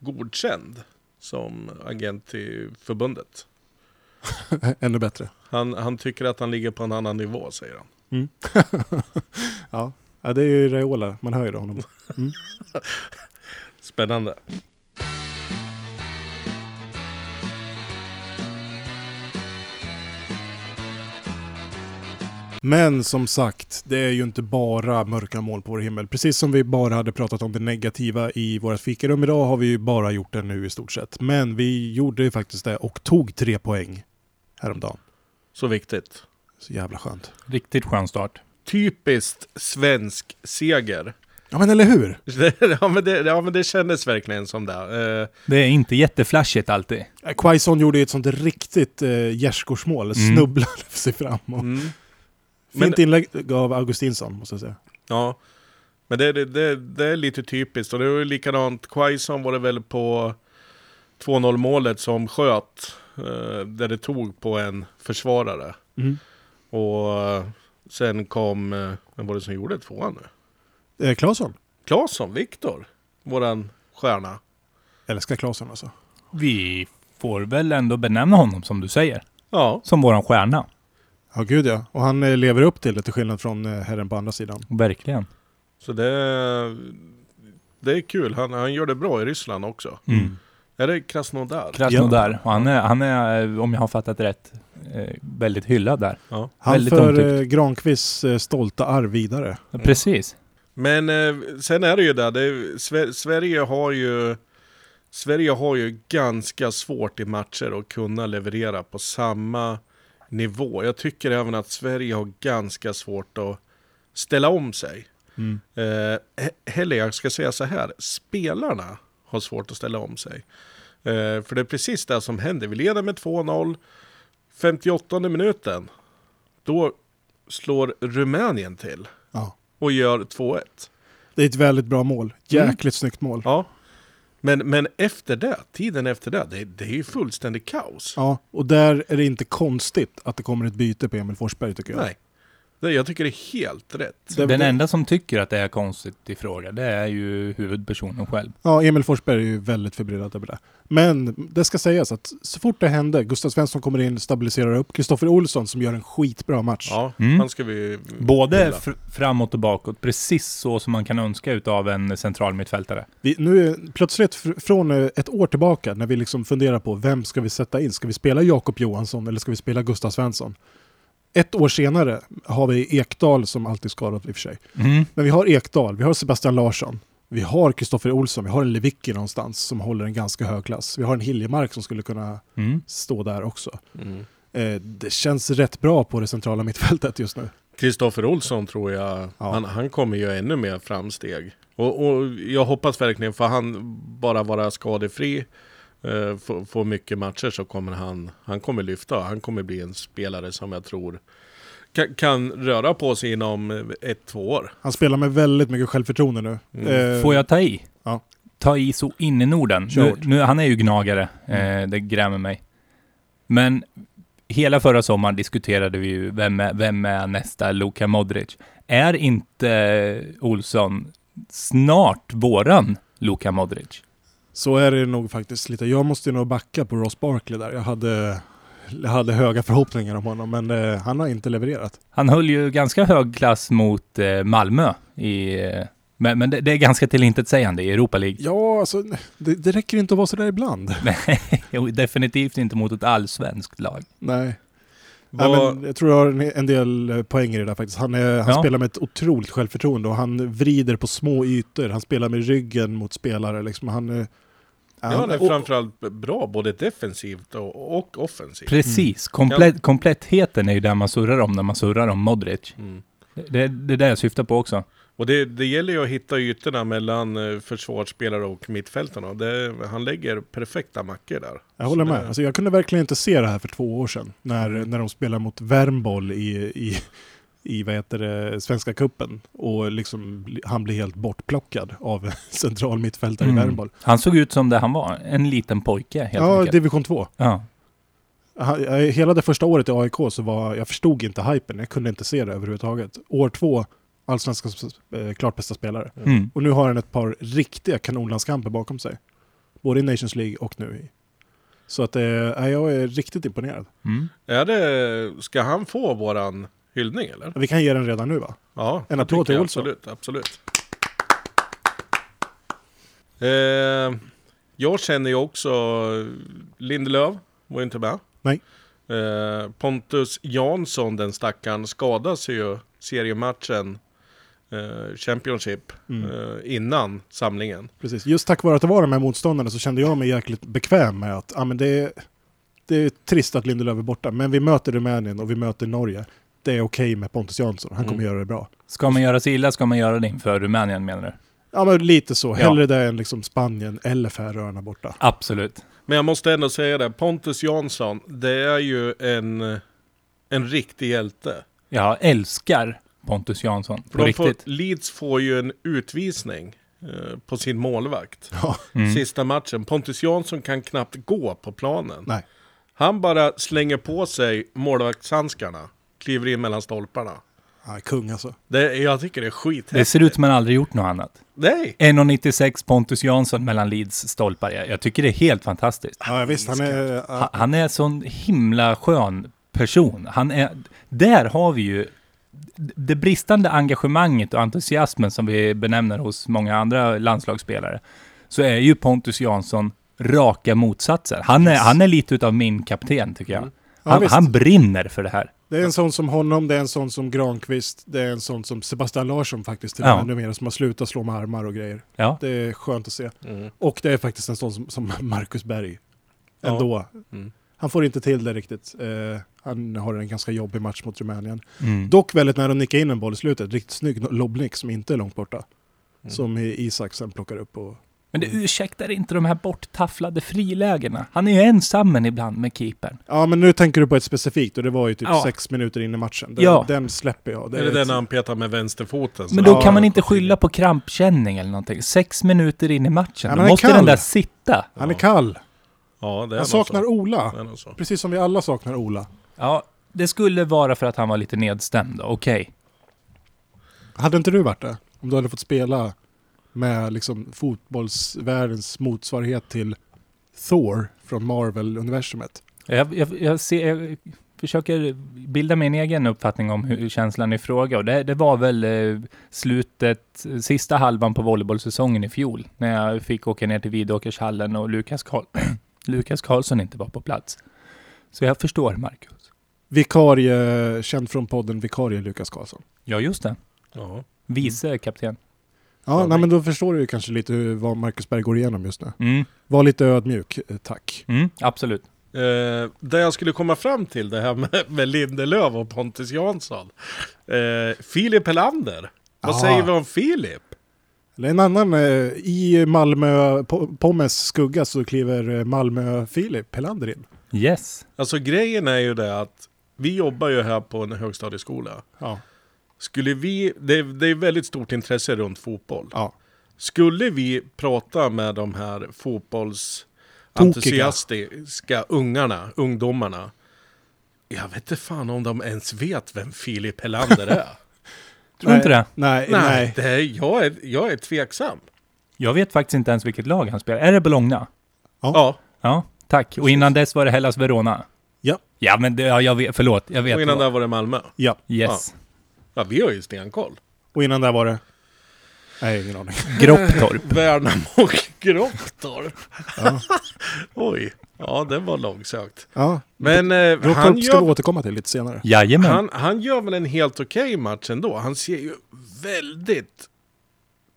godkänd som agent i förbundet. Ännu bättre. Han, han tycker att han ligger på en annan nivå, säger han. Ja. Ja, det är ju Raiola. Man hör ju honom. Spännande. Men som sagt, det är ju inte bara mörka moln på vår himmel. Precis som vi bara hade pratat om det negativa i vårt fikarum idag har vi ju bara gjort det nu i stort sett. Men vi gjorde ju faktiskt det och tog tre poäng häromdagen. Så viktigt. Så jävla skönt. Riktigt skön start. Typiskt svensk seger. Ja men eller hur? ja, men det, ja, men det kändes verkligen som det. Eh, Det är inte jätteflashigt alltid. Eh, Quaison gjorde ju ett sånt riktigt eh, gärdsgårdsmål. Mm. Snubblade sig fram. Och mm. Fint inlägg av Augustinsson måste jag säga. Ja, men det, det, det, det är lite typiskt. Och det var ju likadant, Quaison var det väl på 2-0 målet som sköt. Eh, där det tog på en försvarare. Mm. Och eh, sen kom, eh, vem var det som gjorde tvåan nu? Eh, Claesson. Claesson, Viktor, våran stjärna. Älskar Claesson alltså. Vi får väl ändå benämna honom som du säger. Ja, Som våran stjärna. Ja gud ja. Och han eh, lever upp till det till skillnad från eh, herren på andra sidan. Verkligen. så det, det är kul. Han, han gör det bra i Ryssland också. Mm. Är det Krasnodar? Krasnodar. Och han är, han är, eh, om jag har fattat rätt, eh, väldigt hyllad där. Ja. Han Väldigt för omtyckt. eh, Granqvists stolta arv vidare. Precis. Men sen är det ju där, det Sverige har ju Sverige har ju ganska svårt i matcher att kunna leverera på samma nivå. Jag tycker även att Sverige har ganska svårt att ställa om sig. Mm. Eh, he- heller jag ska säga så här, spelarna har svårt att ställa om sig. Eh, för det är precis det som händer. Vi leder med 2-0, 58 minuten. Då slår Rumänien till Ja. och gör 2-1. Det är ett väldigt bra mål. Jäkligt snyggt mål. Ja. Men, men efter det, tiden efter det, det, det är ju fullständigt kaos. Ja, och där är det inte konstigt att det kommer ett byte på Emil Forsberg tycker jag. Nej. Det, jag tycker det är helt rätt. Den det, enda som tycker att det är konstigt i fråga, det är ju huvudpersonen själv. ja, Emil Forsberg är ju väldigt förbryllad över det. Men det ska sägas att så fort det hände, Gustav Svensson kommer in, stabiliserar upp, Kristoffer Olsson som gör en skitbra match. Ja, Mm. han ska vi... Både framåt och bakåt, precis så som man kan önska utav en central mittfältare. Vi, nu är plötsligt fr- från eh, ett år tillbaka när vi liksom funderar på vem ska vi sätta in? Ska vi spela Jakob Johansson eller ska vi spela Gustav Svensson? Ett år senare har vi Ekdal som alltid skadad i och för sig. Mm. Men vi har Ekdal, vi har Sebastian Larsson, vi har Kristoffer Olsson, vi har en Lewicki någonstans som håller en ganska hög klass. Vi har en Hiljemark som skulle kunna Mm. stå där också. Mm. Eh, det känns rätt bra på det centrala mittfältet just nu. Kristoffer Olsson tror jag, Ja. han, han kommer göra ännu mer framsteg. Och, och jag hoppas verkligen, för han bara vara skadefri, eh, få, få mycket matcher så kommer han, han kommer lyfta. Han kommer bli en spelare som jag tror kan, kan röra på sig inom ett, två år. Han spelar med väldigt mycket självförtroende nu. Mm. Eh, Får jag ta i? Ja. Ta i så in i Norden. Nu, nu, han är ju gnagare, Mm. eh, det grämer mig. Men hela förra sommaren diskuterade vi ju vem är, vem är nästa Luka Modric. Är inte Olsson snart våran Luka Modric? Så är det nog faktiskt lite. Jag måste nog backa på Ross Barkley där. Jag hade, jag hade höga förhoppningar om honom, men eh, han har inte levererat. Han höll ju ganska hög klass mot eh, Malmö i... Eh, men men det, det är ganska tillintetsägande i Europa League. Ja, alltså, det, det räcker inte att vara sådär ibland. Jo, Definitivt inte mot ett allsvenskt lag. Nej. Ja, men jag tror jag har en, del eh, poänger i det där faktiskt. Han, är, han Ja. spelar med ett otroligt självförtroende och han vrider på små ytor. Han spelar med ryggen mot spelare. Liksom. Han, är- Ja, han är och- framförallt bra både defensivt och, och offensivt. Precis. Komplett, komplettheten är ju där man surrar om när man surrar om Modric. Mm. Det, det är det jag syftar på också. Och det, det gäller ju att hitta ytorna mellan eh, försvarsspelare och mittfältarna. Det, han lägger perfekta mackor där. Jag håller med. det- Alltså, jag kunde verkligen inte se det här för två år sedan. När, när de spelar mot Värmboll i, i, i vad heter det, Svenska Kuppen Och liksom, han blir helt bortplockad av central mittfältare i Mm. Värmboll. Han såg ut som det han var. En liten pojke helt Ja, enkelt. division 2. Ja. Han- jag- Hela det första året i AIK så var jag förstod inte hypen. Jag kunde inte se det överhuvudtaget. År två, allsvenskans eh, klart bästa spelare. Mm. Och nu har han ett par riktiga kanonlandskamper bakom sig. Både i Nations League och nu i. Så att eh, ja, jag är riktigt imponerad. Mm. Är det, ska han få våran hyllning eller? Vi kan ge den redan nu va? Ja, En applåd till Olsson. Absolut, absolut. Eh, jag känner ju också Lindelöf, var inte med. Nej. Eh, Pontus Jansson, den stackaren, skadas ju seriematchen Championship Mm. eh, innan samlingen. Precis. Just tack vare att det var de här motståndarna så kände jag mig jäkligt bekväm med att ja, men det, är, det är trist att Lindelöf är borta, men vi möter Rumänien och vi möter Norge. Det är okej med Pontus Jansson, han kommer Mm. göra det bra. Ska man göra sig illa ska man göra det inför Rumänien menar du? Ja men lite så, Ja. hellre det än liksom Spanien eller Färöarna borta. Absolut. Men jag måste ändå säga det, Pontus Jansson, det är ju en, en riktig hjälte. Jag älskar Pontus Jansson. För På de får. Leeds får ju en utvisning eh, på sin målvakt. Ja, Mm. Sista matchen. Pontus Jansson kan knappt gå på planen. nej. Han bara slänger på sig målvaktshandskarna. Kliver in mellan stolparna. Ja, kung alltså. Det, jag tycker det är Det skithäftigt. ser ut som man aldrig gjort något annat. Nej! 1,96 Pontus Jansson mellan Leeds stolpar. Jag, jag tycker det är helt fantastiskt. Ja visst, han är... Ha- Ja, Han är sån himla skön person. Han är, där har vi ju det bristande engagemanget och entusiasmen som vi benämner hos många andra landslagsspelare. Så är ju Pontus Jansson raka motsatser. Han är, han är lite utav min kapten tycker jag. Ja, Han, visst. han brinner för det här. det är en sån som honom, det är en sån som Granqvist, det är en sån som Sebastian Larsson faktiskt till Ja. och numera, som har slutat slå med armar och grejer. Ja, Det är skönt att se. Mm. Och det är faktiskt en sån som, som Marcus Berg. Ja. Ändå. Mm. Han får inte till det riktigt. Eh, han har en ganska jobbig match mot Rumänien. mm. Dock väldigt nära att nicka in en boll i slutet. Riktigt snygg lobbnick som inte är långt borta. Mm. Som Isak sen plockar upp. Och... Men det ursäktar inte de här borttafflade frilägena. Han är ju ensam en ibland med keepern. Ja men nu tänker du på ett specifikt och det var ju typ Ja. sex minuter in i matchen. Den, Ja. den släpper jag. Det Är det ett- den han petar med vänsterfoten? Men då Ja, kan man inte skylla på krampkänning eller någonting. Sex minuter in i matchen. Ja, då måste kall. den där sitta. Han är Ja. kall. Ja, det är Han saknar så. Ola. Det är nog så. Precis som vi alla saknar Ola. Ja, det skulle vara för att han var lite nedstämd. Okej. Hade inte du varit det? Om du hade fått spela med liksom fotbollsvärldens motsvarighet till Thor från Marvel-universumet. Jag, jag, jag, ser, jag försöker bilda min egen uppfattning om hur känslan i fråga. Och det, det var väl eh, slutet, sista halvan på volleybollsäsongen i fjol. När jag fick åka ner till Vidåkershallen och Lukas, Karl, Lukas Karlsson inte var på plats. Så jag förstår Marcus. Vikarie, känd från podden Vikarie Lukas Karlsson. Ja, just det. Ja. Vice kapten. Ja, Ja, nej, men- då förstår du kanske lite hur, vad Marcus Berg går igenom just nu. Mm, Var lite ödmjuk, eh, tack. mm, absolut. Eh, det jag skulle komma fram till, det här med, med Lindelöf och Pontus Jansson. Eh, Filip Helander. Vad Ah. säger vi om Filip? Eller en annan, eh, i Malmö, Po- Pommes skugga så kliver eh, Malmö-Filip Helander in. Yes. Alltså grejen är ju det att vi jobbar ju här på en högstadieskola. Ja. Skulle vi, det, är- det är väldigt stort intresse runt fotboll. ja. Skulle vi prata med de här fotbollsentusiastiska ungarna, ungdomarna. Jag vet inte fan om de ens vet vem Filip Helander är. Tror du inte det? Nej, nej, nej. Det är, jag, är, jag är tveksam. Jag vet faktiskt inte ens vilket lag han spelar. Är det Bologna? Ja, Ja, tack. Och innan dess var det Hellas Verona. Ja. Ja, men det, ja, jag vet, förlåt. Jag vet. och innan där var det Malmö. Ja. Yes. Ja, vi har ju stenkoll. Och innan där var det... Nej, ingen aning. Gropptorp. Värnamo och Gropptorp. Ja. Oj, ja det var långsökt. Ja. Men eh, han, ska vi gör, återkomma till lite senare. Jajamän. han, han gör väl en helt okej match ändå. Han ser ju väldigt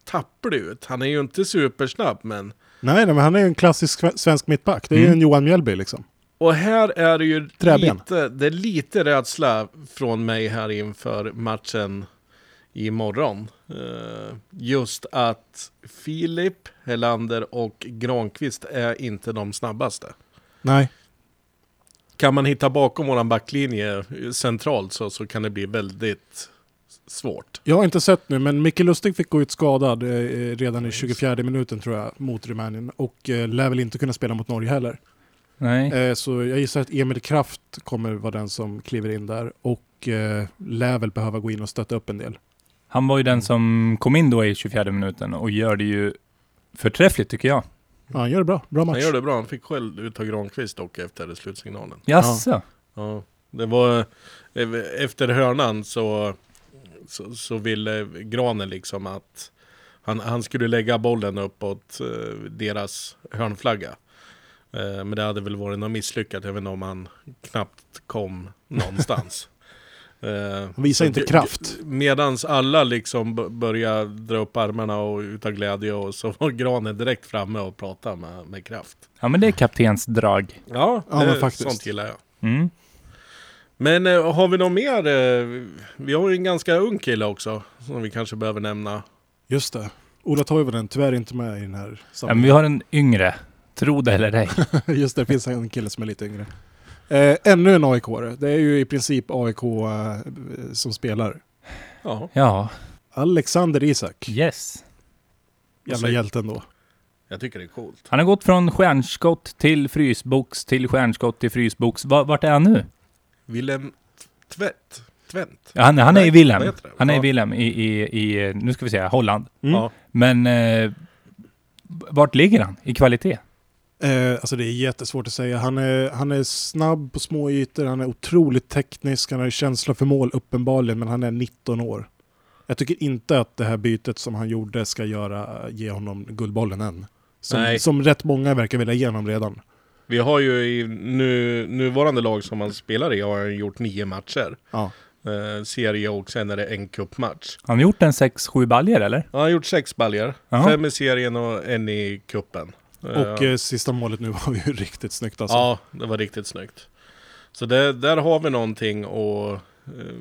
tapplig ut. Han är ju inte supersnabb men... Nej, nej, men han är ju en klassisk sve- svensk mittback. Det är ju Mm. en Johan Mjällby liksom. Och här är det ju Träben. lite, det är lite rädsla från mig här inför matchen imorgon. Uh, just att Filip, Helander och Granqvist är inte de snabbaste. Nej. Kan man hitta bakom våran backlinje centralt så, så kan det bli väldigt svårt. Jag har inte sett nu, men Micke Lustig fick gå ut skadad eh, redan i 24 minuten tror jag, mot Rumänien. Och eh, lär väl inte kunna spela mot Norge heller. Nej. Eh, så jag gissar att Emil Kraft kommer vara den som kliver in där. Och eh, lär väl behöva gå in och stötta upp en del. Han var ju den som kom in då i 24 minuten och gör det ju förträffligt tycker jag. Ja, han gör det bra. Bra match. Han gör det bra, han fick själv ut av Granqvist dock efter slutsignalen. Jaså? Ja, det var eh, efter hörnan så, så, så ville Granen liksom att han, han skulle lägga bollen uppåt eh, deras hörnflagga. Eh, men det hade väl varit något misslyckat, inte om han knappt kom någonstans. Eh, Han visar inte kraft. Medans alla liksom började dra upp armarna och utav glädje och så var Granen direkt framme och pratade med, med kraft. Ja, men det är kaptensdrag. Ja, Ja, det, men faktiskt. sånt gillar jag. Mm. Men eh, har vi något mer? Eh, vi har ju en ganska ung kille också som vi kanske behöver nämna. Just det. Ola Toivonen, tyvärr inte med i den här Ja, men samlingen. vi har en yngre. Tro det eller ej. Just det, det finns en kille som är lite yngre. Eh, ännu en aik -are. Det är ju i princip AIK eh, som spelar. Ja, Ja, Alexander Isak. yes. Jävla säger- hjälten då. jag tycker det är coolt. Han har gått från stjärnskott till frysbox till stjärnskott till frysbox. Va- Vart är han nu? Willem Tvätt. Tvänt. Ja, Han, han är i det? Han är i Ja. Willem i, i, i, nu ska vi säga, Holland. Mm. Ja. Men eh, vart ligger han i kvalitet? Eh, alltså det är jättesvårt att säga. Han är, han är snabb på små ytor, han är otroligt teknisk, han har känsla för mål uppenbarligen, men han är 19 år. Jag tycker inte att det här bytet som han gjorde ska göra, ge honom Guldbollen än. Som, Nej. som rätt många verkar vilja ge honom redan. Vi har ju i nu, nuvarande lag som han spelar i har han gjort nio matcher. Ja. Eh, serie och sen är det en cupmatch. Han har gjort en 6-7 baljer eller? Han har gjort sex baljer. Fem i serien och en i kuppen. Och eh, sista målet nu var ju riktigt snyggt alltså. Ja, det var riktigt snyggt. Så det, där har vi någonting att eh,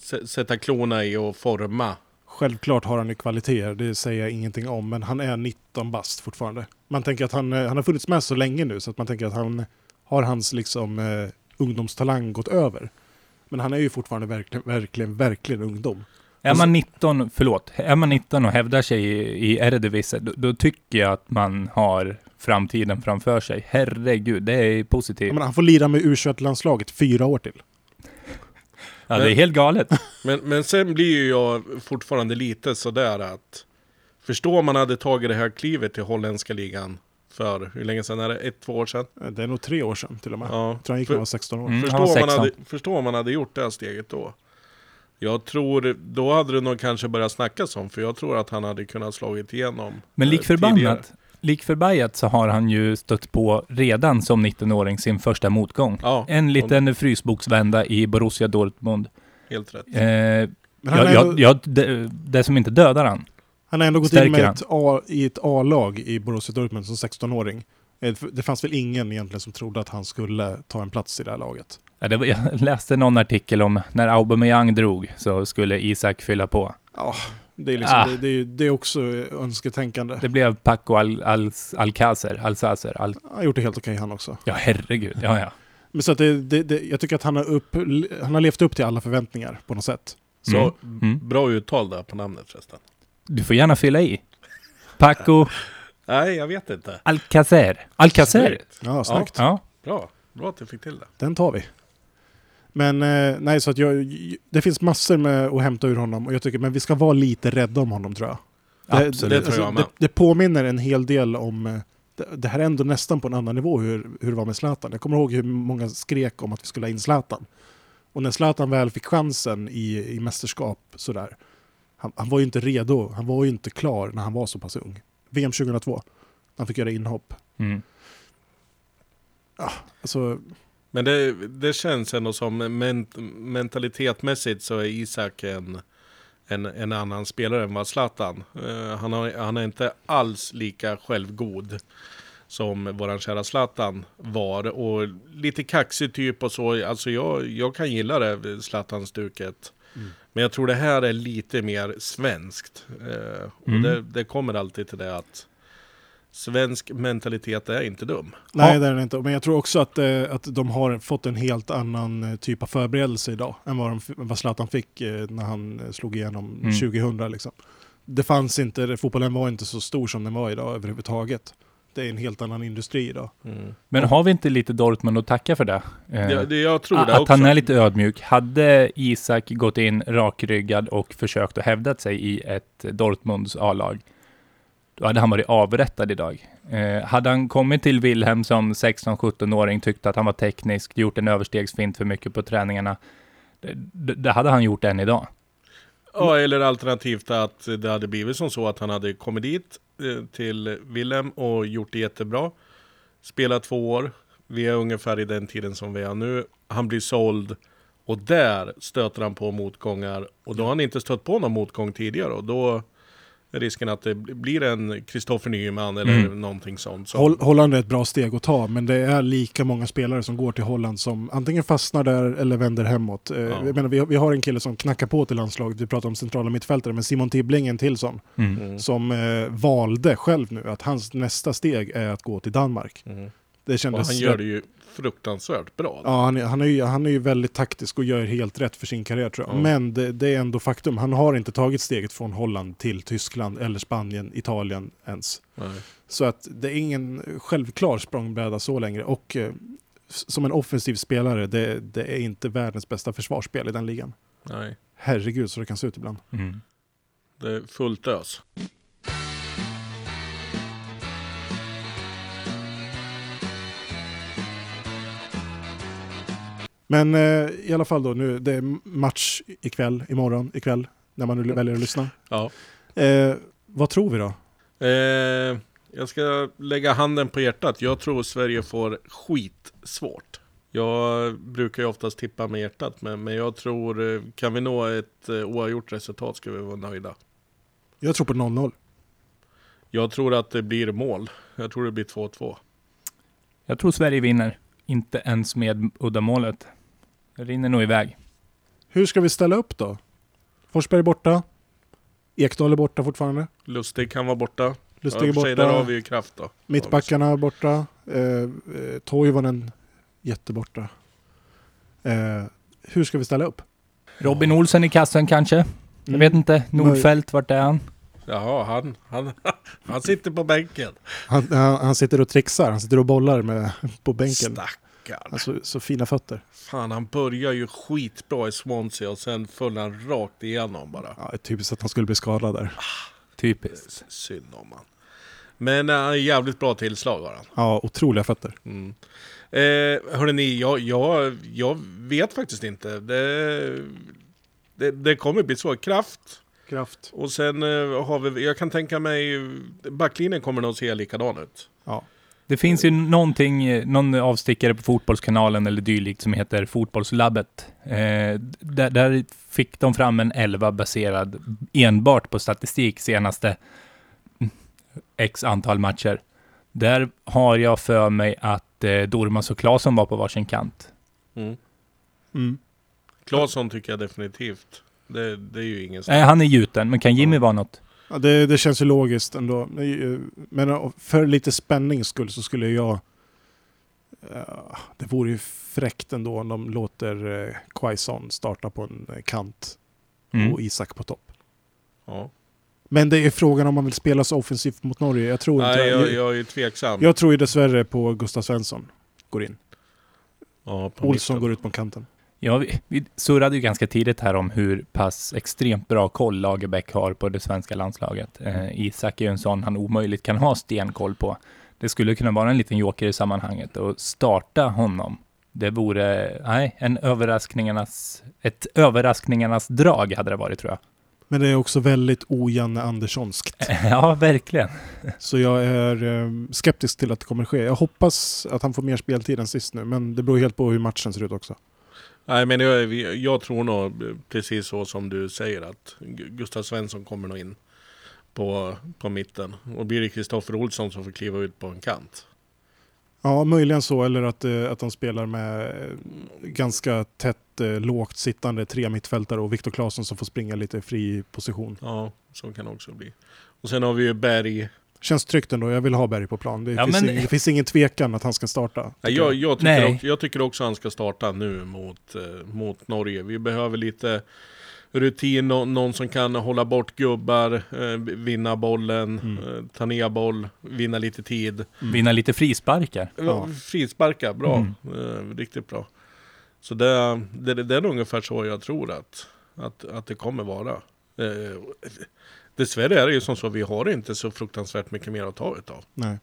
sä- sätta klorna i och forma. Självklart har han ju kvaliteter, det säger jag ingenting om, men han är 19 bast fortfarande. Man tänker att han, eh, han har funnits med så länge nu så att man tänker att han har hans liksom eh, ungdomstalang gått över. Men han är ju fortfarande verkligen, verkligen, verkligen ungdom. Är man 19, förlåt, är man 19 och hävdar sig i, i Eredivisie, då, då tycker jag att man har framtiden framför sig. Herregud, det är positivt. Menar, han får lira med U21-landslaget fyra år till. Ja, det är helt galet. Men, men sen blir ju jag fortfarande lite sådär att Förstå om man hade tagit det här klivet till holländska ligan för, hur länge sedan är det? Ett, två år sedan? Eh, Det är nog tre år sedan till och med. Ja. Jag tror han gick när han var 16 år. Mm, Förstå, han var om man 16. hade, förstå om man hade gjort det här steget då. Jag tror, då hade det nog kanske börjat snackas om, för jag tror att han hade kunnat slagit igenom. Men eh, lik tidigare. förbannat, lik förbannat så har han ju stött på redan som 19-åring sin första motgång. Ja, En liten frysboksvända i Borussia Dortmund. helt rätt. Eh, Men han, jag, jag, jag, det, det som inte dödar han. han har ändå gått in med ett A, i ett A-lag i Borussia Dortmund som 16-åring. Eh, Det fanns väl ingen egentligen som trodde att han skulle ta en plats i det här laget. Ja, det var, jag läste någon artikel om när Aubameyang drog så skulle Isak fylla på. Ja, det är, liksom, Ah. det, det, är, det är också önsketänkande. Det blev Paco Al, Al, Alcacer, Alcacer, Al, Han har gjort det helt okej han också. ja herregud, ja ja. Men så att det, det, det, jag tycker att han har, upp, han har levt upp till alla förväntningar på något sätt. Så, Mm. Mm. bra uttal där på namnet förresten. Du får gärna fylla i. Paco Nej, jag vet inte. Alcacer. Alcacer? Snyggt. Ja, snyggt. Ja. Bra, bra att du fick till det. Den tar vi. Men eh, nej, så att jag, det finns massor med att hämta ur honom och jag tycker men vi ska vara lite rädda om honom tror jag. Det, Absolut. det, Det tror jag alltså, med. det, det påminner en hel del om... eh, Det, det här är ändå nästan på en annan nivå hur, hur det var med Zlatan. Jag kommer ihåg hur många skrek om att vi skulle ha in Zlatan. Och när Zlatan väl fick chansen i, i mästerskap sådär. Han, han var ju inte redo, han var ju inte klar när han var så pass ung. VM 2002. Han fick göra inhopp. Mm. Alltså, Men det, det känns ändå som men, mentalitetmässigt så är Isak en, en, en annan spelare än vad Zlatan. Eh, han, har, han är inte alls lika självgod som våran kära Zlatan var. Och lite kaxig typ och så. Alltså jag, jag kan gilla det, Zlatan-stuket. Mm. Men jag tror det här är lite mer svenskt. Eh, och Mm. det, det kommer alltid till det att svensk mentalitet är inte dum. nej Ja. det är det inte. Men jag tror också att, eh, att de har fått en helt annan eh, typ av förberedelse idag. Än vad, de, vad Zlatan fick eh, när han eh, slog igenom Mm. 2000 liksom. Det fanns inte, fotbollen var inte så stor som den var idag överhuvudtaget. Det är en helt annan industri idag. Mm. Men har vi inte lite Dortmund att tacka för det? Eh, Det, det, jag tror det att också. han är lite ödmjuk. Hade Isak gått in rakryggad och försökt att hävda sig i ett Dortmunds A-lag, då hade han varit avrättad idag. Eh, hade han kommit till Wilhelm som 16-17-åring, tyckte att han var teknisk, gjort en överstegsfint för mycket på träningarna, det, det, det hade han gjort än idag. Ja, eller alternativt att det hade blivit som så att han hade kommit dit eh, till Willem och gjort det jättebra. Spelat två år. Vi är ungefär i den tiden som vi är nu. Han blir såld och där stöter han på motgångar. Och då har han inte stött på någon motgång tidigare och då risken att det blir en Kristoffer Nyman eller Mm. någonting sånt. Så. Holl, Holland är ett bra steg att ta, men det är lika många spelare som går till Holland som antingen fastnar där eller vänder hemåt. Eh, Ja. Jag menar, vi, har, vi har en kille som knackar på till landslaget, vi pratar om centrala mittfältare, men Simon Tibbling är en till sån, Mm. Mm. som eh, valde själv nu att hans nästa steg är att gå till Danmark. Mm. Det Och kändes... han gör det ju fruktansvärt bra. Ja, han är, han, är ju, han är ju väldigt taktisk och gör helt rätt för sin karriär tror jag. Ja. Men det, det är ändå faktum, han har inte tagit steget från Holland till Tyskland eller Spanien, Italien ens. Nej. Så att det är ingen självklar språngbräda så längre. Och eh, som en offensiv spelare, det, det är inte världens bästa försvarsspel i den ligan. Nej, Herregud så det kan se ut ibland. Mm. det är fullt ös. Men eh, i alla fall då, nu, det är match ikväll, imorgon, ikväll, när man nu väljer att lyssna. Ja. Eh, vad tror vi då? Eh, jag ska lägga handen på hjärtat. Jag tror Sverige får skitsvårt. Jag brukar ju oftast tippa med hjärtat, men, men jag tror, eh, kan vi nå ett eh, oavgjort resultat ska vi vara nöjda. Jag tror på 0-0. Jag tror att det blir mål. Jag tror det blir 2-2. Jag tror Sverige vinner. Inte ens med uddamålet. Det rinner nog iväg. Hur ska vi ställa upp då? Forsberg är borta. Ekdal är borta fortfarande. Lustig kan vara borta. Lustig ja, är för sig, Där har borta. vi ju kraft då. Mittbackarna är borta. Eh, eh, Toivonen jätteborta. Eh, hur ska vi ställa upp? Robin Olsen i kassen kanske? Jag Mm. vet inte. Nordfält, vart är han? Jaha, han, han, han sitter på bänken. Han, han, han sitter och trixar, han sitter och bollar med, på bänken. Stackarn. Alltså, så fina fötter. Fan, han börjar ju skitbra i Swansea och sen föll han rakt igenom bara. Ja, typiskt att han skulle bli skadad där. Typiskt. Synd om han. Men äh, jävligt bra tillslag har han. Ja, otroliga fötter. Mm. Eh, hörrni, jag, jag, jag vet faktiskt inte. Det, det, det kommer bli så. Kraft. Kraft. Och sen eh, har vi, jag kan tänka mig, backlinjen kommer nog se likadan ut. Ja. Det finns ju någonting, eh, någon avstickare på Fotbollskanalen eller dylikt som heter Fotbollslabbet. Eh, där, där fick de fram en 11 baserad enbart på statistik senaste mm, x antal matcher. Där har jag för mig att eh, Dormas och Claesson var på varsin kant. Mm. Mm. Claesson tycker jag definitivt. Det, det är ju ingen Nej, han är gjuten, men kan Jimmy vara något? Ja, det, det känns ju logiskt ändå. Men eh, för lite spänning skull så skulle jag... eh, det vore ju fräckt ändå om de låter uh, Quaison starta på en eh, kant Mm. och Isak på topp. Ja. Men det är frågan om man vill spela så offensivt mot Norge. Jag tror inte Nej, jag, jag, jag är tveksam. jag tror ju dessvärre på Gustav Svensson går in. ja, på Olsson mitten. går ut på kanten. Ja, vi, vi surrade ju ganska tidigt här om hur pass extremt bra koll Lagerbäck har på det svenska landslaget. Eh, Isak är ju en sån han omöjligt kan ha stenkoll på. Det skulle kunna vara en liten joker i sammanhanget och starta honom. Det vore, nej, en överraskningarnas, ett överraskningarnas drag hade det varit tror jag. Men det är också väldigt ojanne Anderssonskt. Ja, verkligen. Så jag är eh, skeptisk till att det kommer ske. Jag hoppas att han får mer speltid än sist nu, men det beror helt på hur matchen ser ut också. Nej men jag, jag tror nog precis så som du säger att Gu- Gustav Svensson kommer nog in på, på mitten. Och blir det Kristoffer Olsson som får kliva ut på en kant. Ja, möjligen så, eller att, eh, att de spelar med eh, ganska tätt, eh, lågt sittande tre mittfältare och Viktor Claesson som får springa lite fri position. Ja, så kan det också bli. Och sen har vi ju Berg. Känns tryggt ändå, jag vill ha Berg på plan. Det, Ja, finns, men- ingen, det finns ingen tvekan att han ska starta. Nej, tycker jag, jag, tycker Nej. också, jag tycker också han ska starta nu mot, eh, mot Norge. Vi behöver lite rutin, nå- någon som kan hålla bort gubbar, eh, vinna bollen, Mm. eh, ta ner boll, vinna lite tid. Vinna lite frisparkar. Ja. Frisparka, bra. Mm. Eh, riktigt bra. Så det, det, det är ungefär så jag tror att, att, att det kommer vara. Dessvärre är det ju som så, vi har inte så fruktansvärt mycket mer att ta utav. Nej.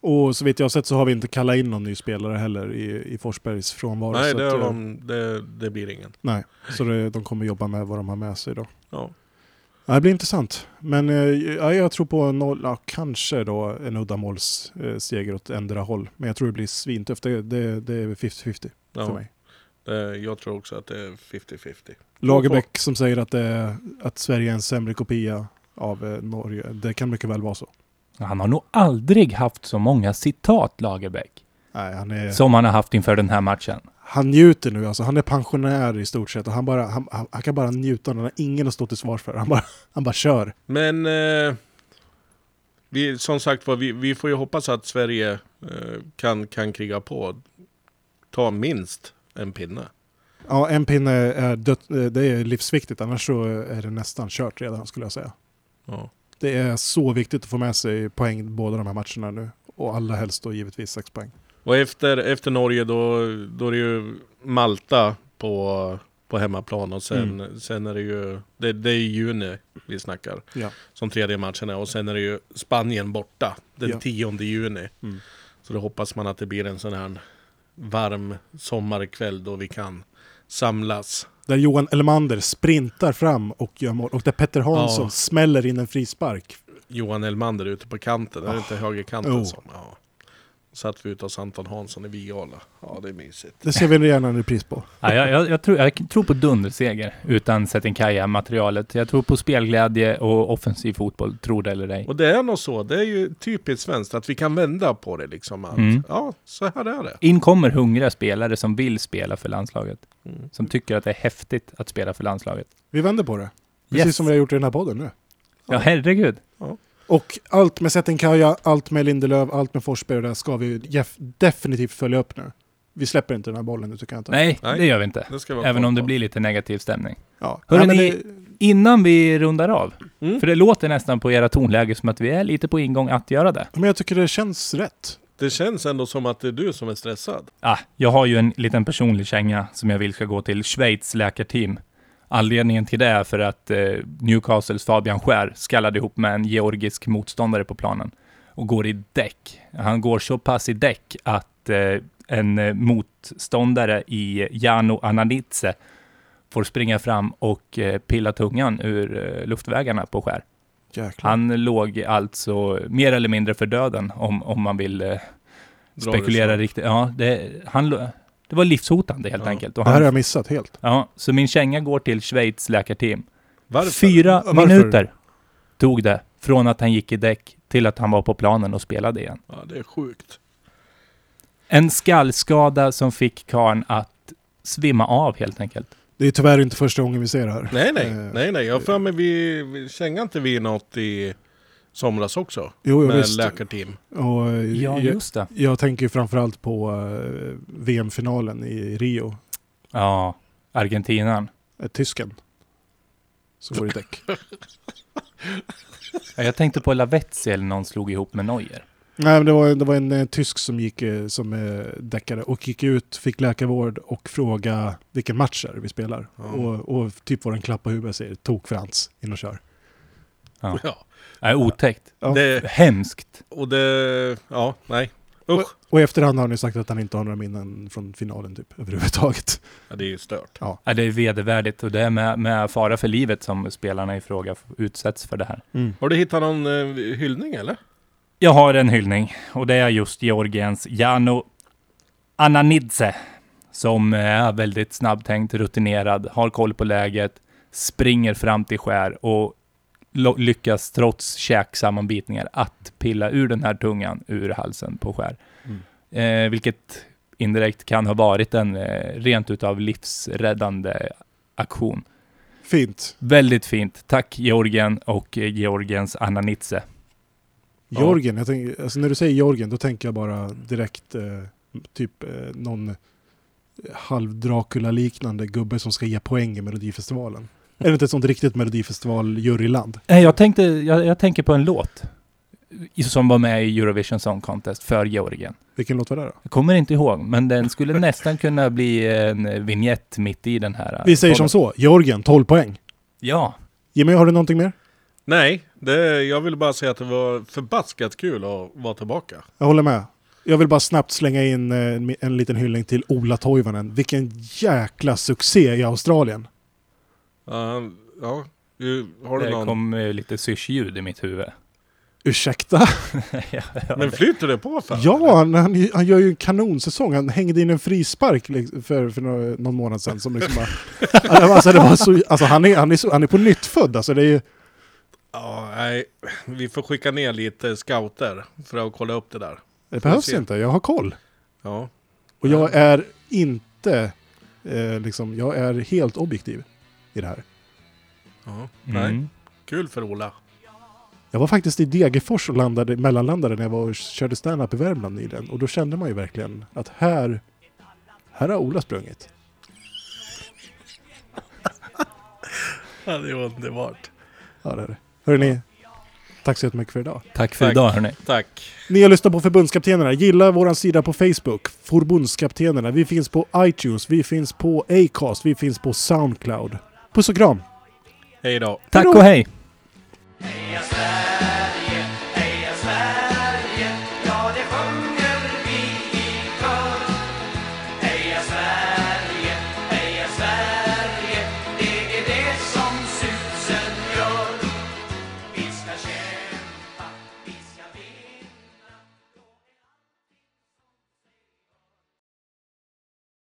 Och så vitt jag har sett så har vi inte kallat in någon ny spelare heller i, i Forsbergs frånvaro. Nej, det, att, eh, de, det, det blir ingen. nej. Så det, de kommer jobba med vad de har med sig då. Ja. Det blir intressant. Men eh, ja, jag tror på noll, ja, kanske då en uddamålsseger eh, seger åt ändra håll. Men jag tror det blir svintufft. Det, det, det är 50-50 för Ja, mig. Det, jag tror också att det är 50-50. Lagerbäck som säger att, det, att Sverige är en sämre kopia av eh, Norge. Det kan mycket väl vara så. Han har nog aldrig haft så många citat, Lagerbäck, Nej, han, är, som han har haft inför den här matchen. han njuter nu. Alltså, han är pensionär i stort sett. Och han, bara, han, han, han kan bara njuta. Han har ingen att stå till svars för. Han bara, han bara kör. Men eh, vi, som sagt var, vi, vi får ju hoppas att Sverige eh, kan, kan kriga på. Ta minst en pinne. Ja, en pinne är, dött, eh, det är livsviktigt. Annars så är det nästan kört redan skulle jag säga. Ja. Det är så viktigt att få med sig poäng båda de här matcherna nu. Och allra helst då givetvis sex poäng. Och efter, efter Norge då, då är det ju Malta på, på hemmaplan och sen, sen är det ju, det, det är juni vi snackar. Ja. Som tredje matchen är och sen är det ju Spanien borta den Ja. 10 juni. Mm. Så då hoppas man att det blir en sån här varm sommarkväll då vi kan samlas. Där Johan Elmander sprintar fram och gör mål. Och där Petter Hansson Ja. smäller in en frispark. Johan Elmander ute på kanten, är det Ah. inte högerkanten Jo. som? Ja. Satt vi ute hos Anton Hansson i Viala. Ja, det är mysigt. Det ser vi gärna en repris på. Ja, jag, jag, jag, tror, jag tror på dunderseger utan Setinkaja-materialet. Jag tror på spelglädje och offensiv fotboll, tror det eller ej. Och det är nog så, det är ju typiskt svenskt att vi kan vända på det liksom. Att, Mm. Ja, så här är det. In kommer hungriga spelare som vill spela för landslaget. Mm. Som tycker att det är häftigt att spela för landslaget. Vi vänder på det. Precis Yes. som vi har gjort i den här podden nu. Ja, herregud. Och allt med Settenkaja, allt med Lindelöf, allt med Forsberg och det där ska vi definitivt följa upp nu. Vi släpper inte den här bollen nu tycker jag inte. Nej, Nej. det gör vi inte. Även om det blir lite negativ stämning. Ja. Hörrni, Nej, det, Innan vi rundar av, Mm. för det låter nästan på era tonläge som att vi är lite på ingång att göra det. men jag tycker det känns rätt. Det känns ändå som att det är du som är stressad. Ah, jag har ju en liten personlig känga som jag vill ska gå till Schweiz läkarteam. Anledningen till det är för att eh, Newcastles Fabian Skär skallade ihop med en georgisk motståndare på planen och går i däck. Han går så pass i däck att eh, en eh, motståndare i Jano Ananitse får springa fram och pilla tungan ur luftvägarna på Skär. Jäklar. Han låg alltså mer eller mindre för döden om, om man vill spekulera riktigt. Ja, det, han, det var livshotande helt Ja. enkelt. Och det här har jag missat helt. ja, så min känga går till Schweiz läkarteam. Varför? Fyra Varför? minuter tog det från att han gick i däck till att han var på planen och spelade igen. Ja, det är sjukt. En skallskada som fick karn att svimma av helt enkelt. Det är tyvärr inte första gången vi ser det här. Nej, nej, Eh, nej, nej. Jag har för mig vi, vi känga inte vi något i somras också. Jo, jo med visst. läkarteam. Och, eh, Ja, jag, just det. jag tänker ju framförallt på eh, VM-finalen i Rio. Ja, Argentinan. Eh, tysken. Som går i däck. Ja, Jag tänkte på Lavetzi eller någon slog ihop med Neuer. Nej, men det var, det var en eh, tysk som gick som eh, däckare och gick ut, fick läkarvård och fråga vilken match är vi spelar. Ja. Och, och typ får en klapp på huvudet och säger tok Frans, in och kör. Ja. Ja. Nej, otäckt. Ja. Det, Hemskt. och det, ja, nej. Usch. Och i efterhand har han ju sagt att han inte har några minnen från finalen typ överhuvudtaget. Ja, det är ju stört. Ja, det är vedervärdigt och det är med, med fara för livet som spelarna i fråga utsätts för det här. Har du hittat någon eh, hyllning eller? Jag har en hyllning och det är just Georgiens Jano Ananidze som är väldigt snabbtänkt, rutinerad, har koll på läget, springer fram till skär och lyckas trots käksammanbitningar att pilla ur den här tungan ur halsen på skär. Eh, vilket indirekt kan ha varit en eh, rent utav livsräddande aktion. Fint. Väldigt fint. Tack Georgien och eh, Georgiens Ananidze. Ja. Georgien, jag tänker, alltså när du säger Georgien då tänker jag bara direkt eh, typ eh, någon halv Dracula-liknande gubbe som ska ge poäng i Melodifestivalen. Är det inte ett sånt riktigt Melodifestival-juryland? Nej, jag, tänkte, jag, jag tänker på en låt som var med i Eurovision Song Contest för Georgien. Vilken låt var det då? Jag kommer inte ihåg, men den skulle nästan kunna bli en vignett mitt i den här. Vi säger som så, Georgien, 12 poäng. Ja, Jimmy, har du någonting mer? Nej, det, jag vill bara säga att det var förbaskat kul att vara tillbaka. Jag håller med. Jag vill bara snabbt slänga in eh, en, en liten hyllning till Ola Toivonen. Vilken jäkla succé i Australien. Ja, ja. Du- Har du det någon? kom eh, lite syrsljud i mitt huvud. Ursäkta? Men flyter det på för Ja, han, han, han gör ju en kanonsäsong. Han hängde in en frispark liksom, för, för någon månad sedan. Som liksom bara, alltså, det var så, alltså, han, är, han, är så, han är på nytt född. Alltså, det är ju, Ja, nej. Vi får skicka ner lite scouter för att kolla upp det där. det behövs se. inte, jag har koll. Ja. Och jag är inte, eh, liksom, jag är helt objektiv i det här. ja. Nej, Mm. kul för Ola. Jag var faktiskt i Degerfors och landade, mellanlandade när jag var och körde stand-up i Värmland nyligen. Och då kände man ju verkligen att här, här har Ola sprungit. Ja, det är underbart. Ja, det är det. Hörrni, tack så jättemycket för idag. Tack för Tack. idag hörni. Tack. Ni har lyssnat på Förbundskaptenerna. Gilla vår sida på Facebook, Förbundskaptenerna. Vi finns på iTunes, vi finns på Acast, vi finns på Soundcloud. Puss och kram! Hej då. Tack och hej!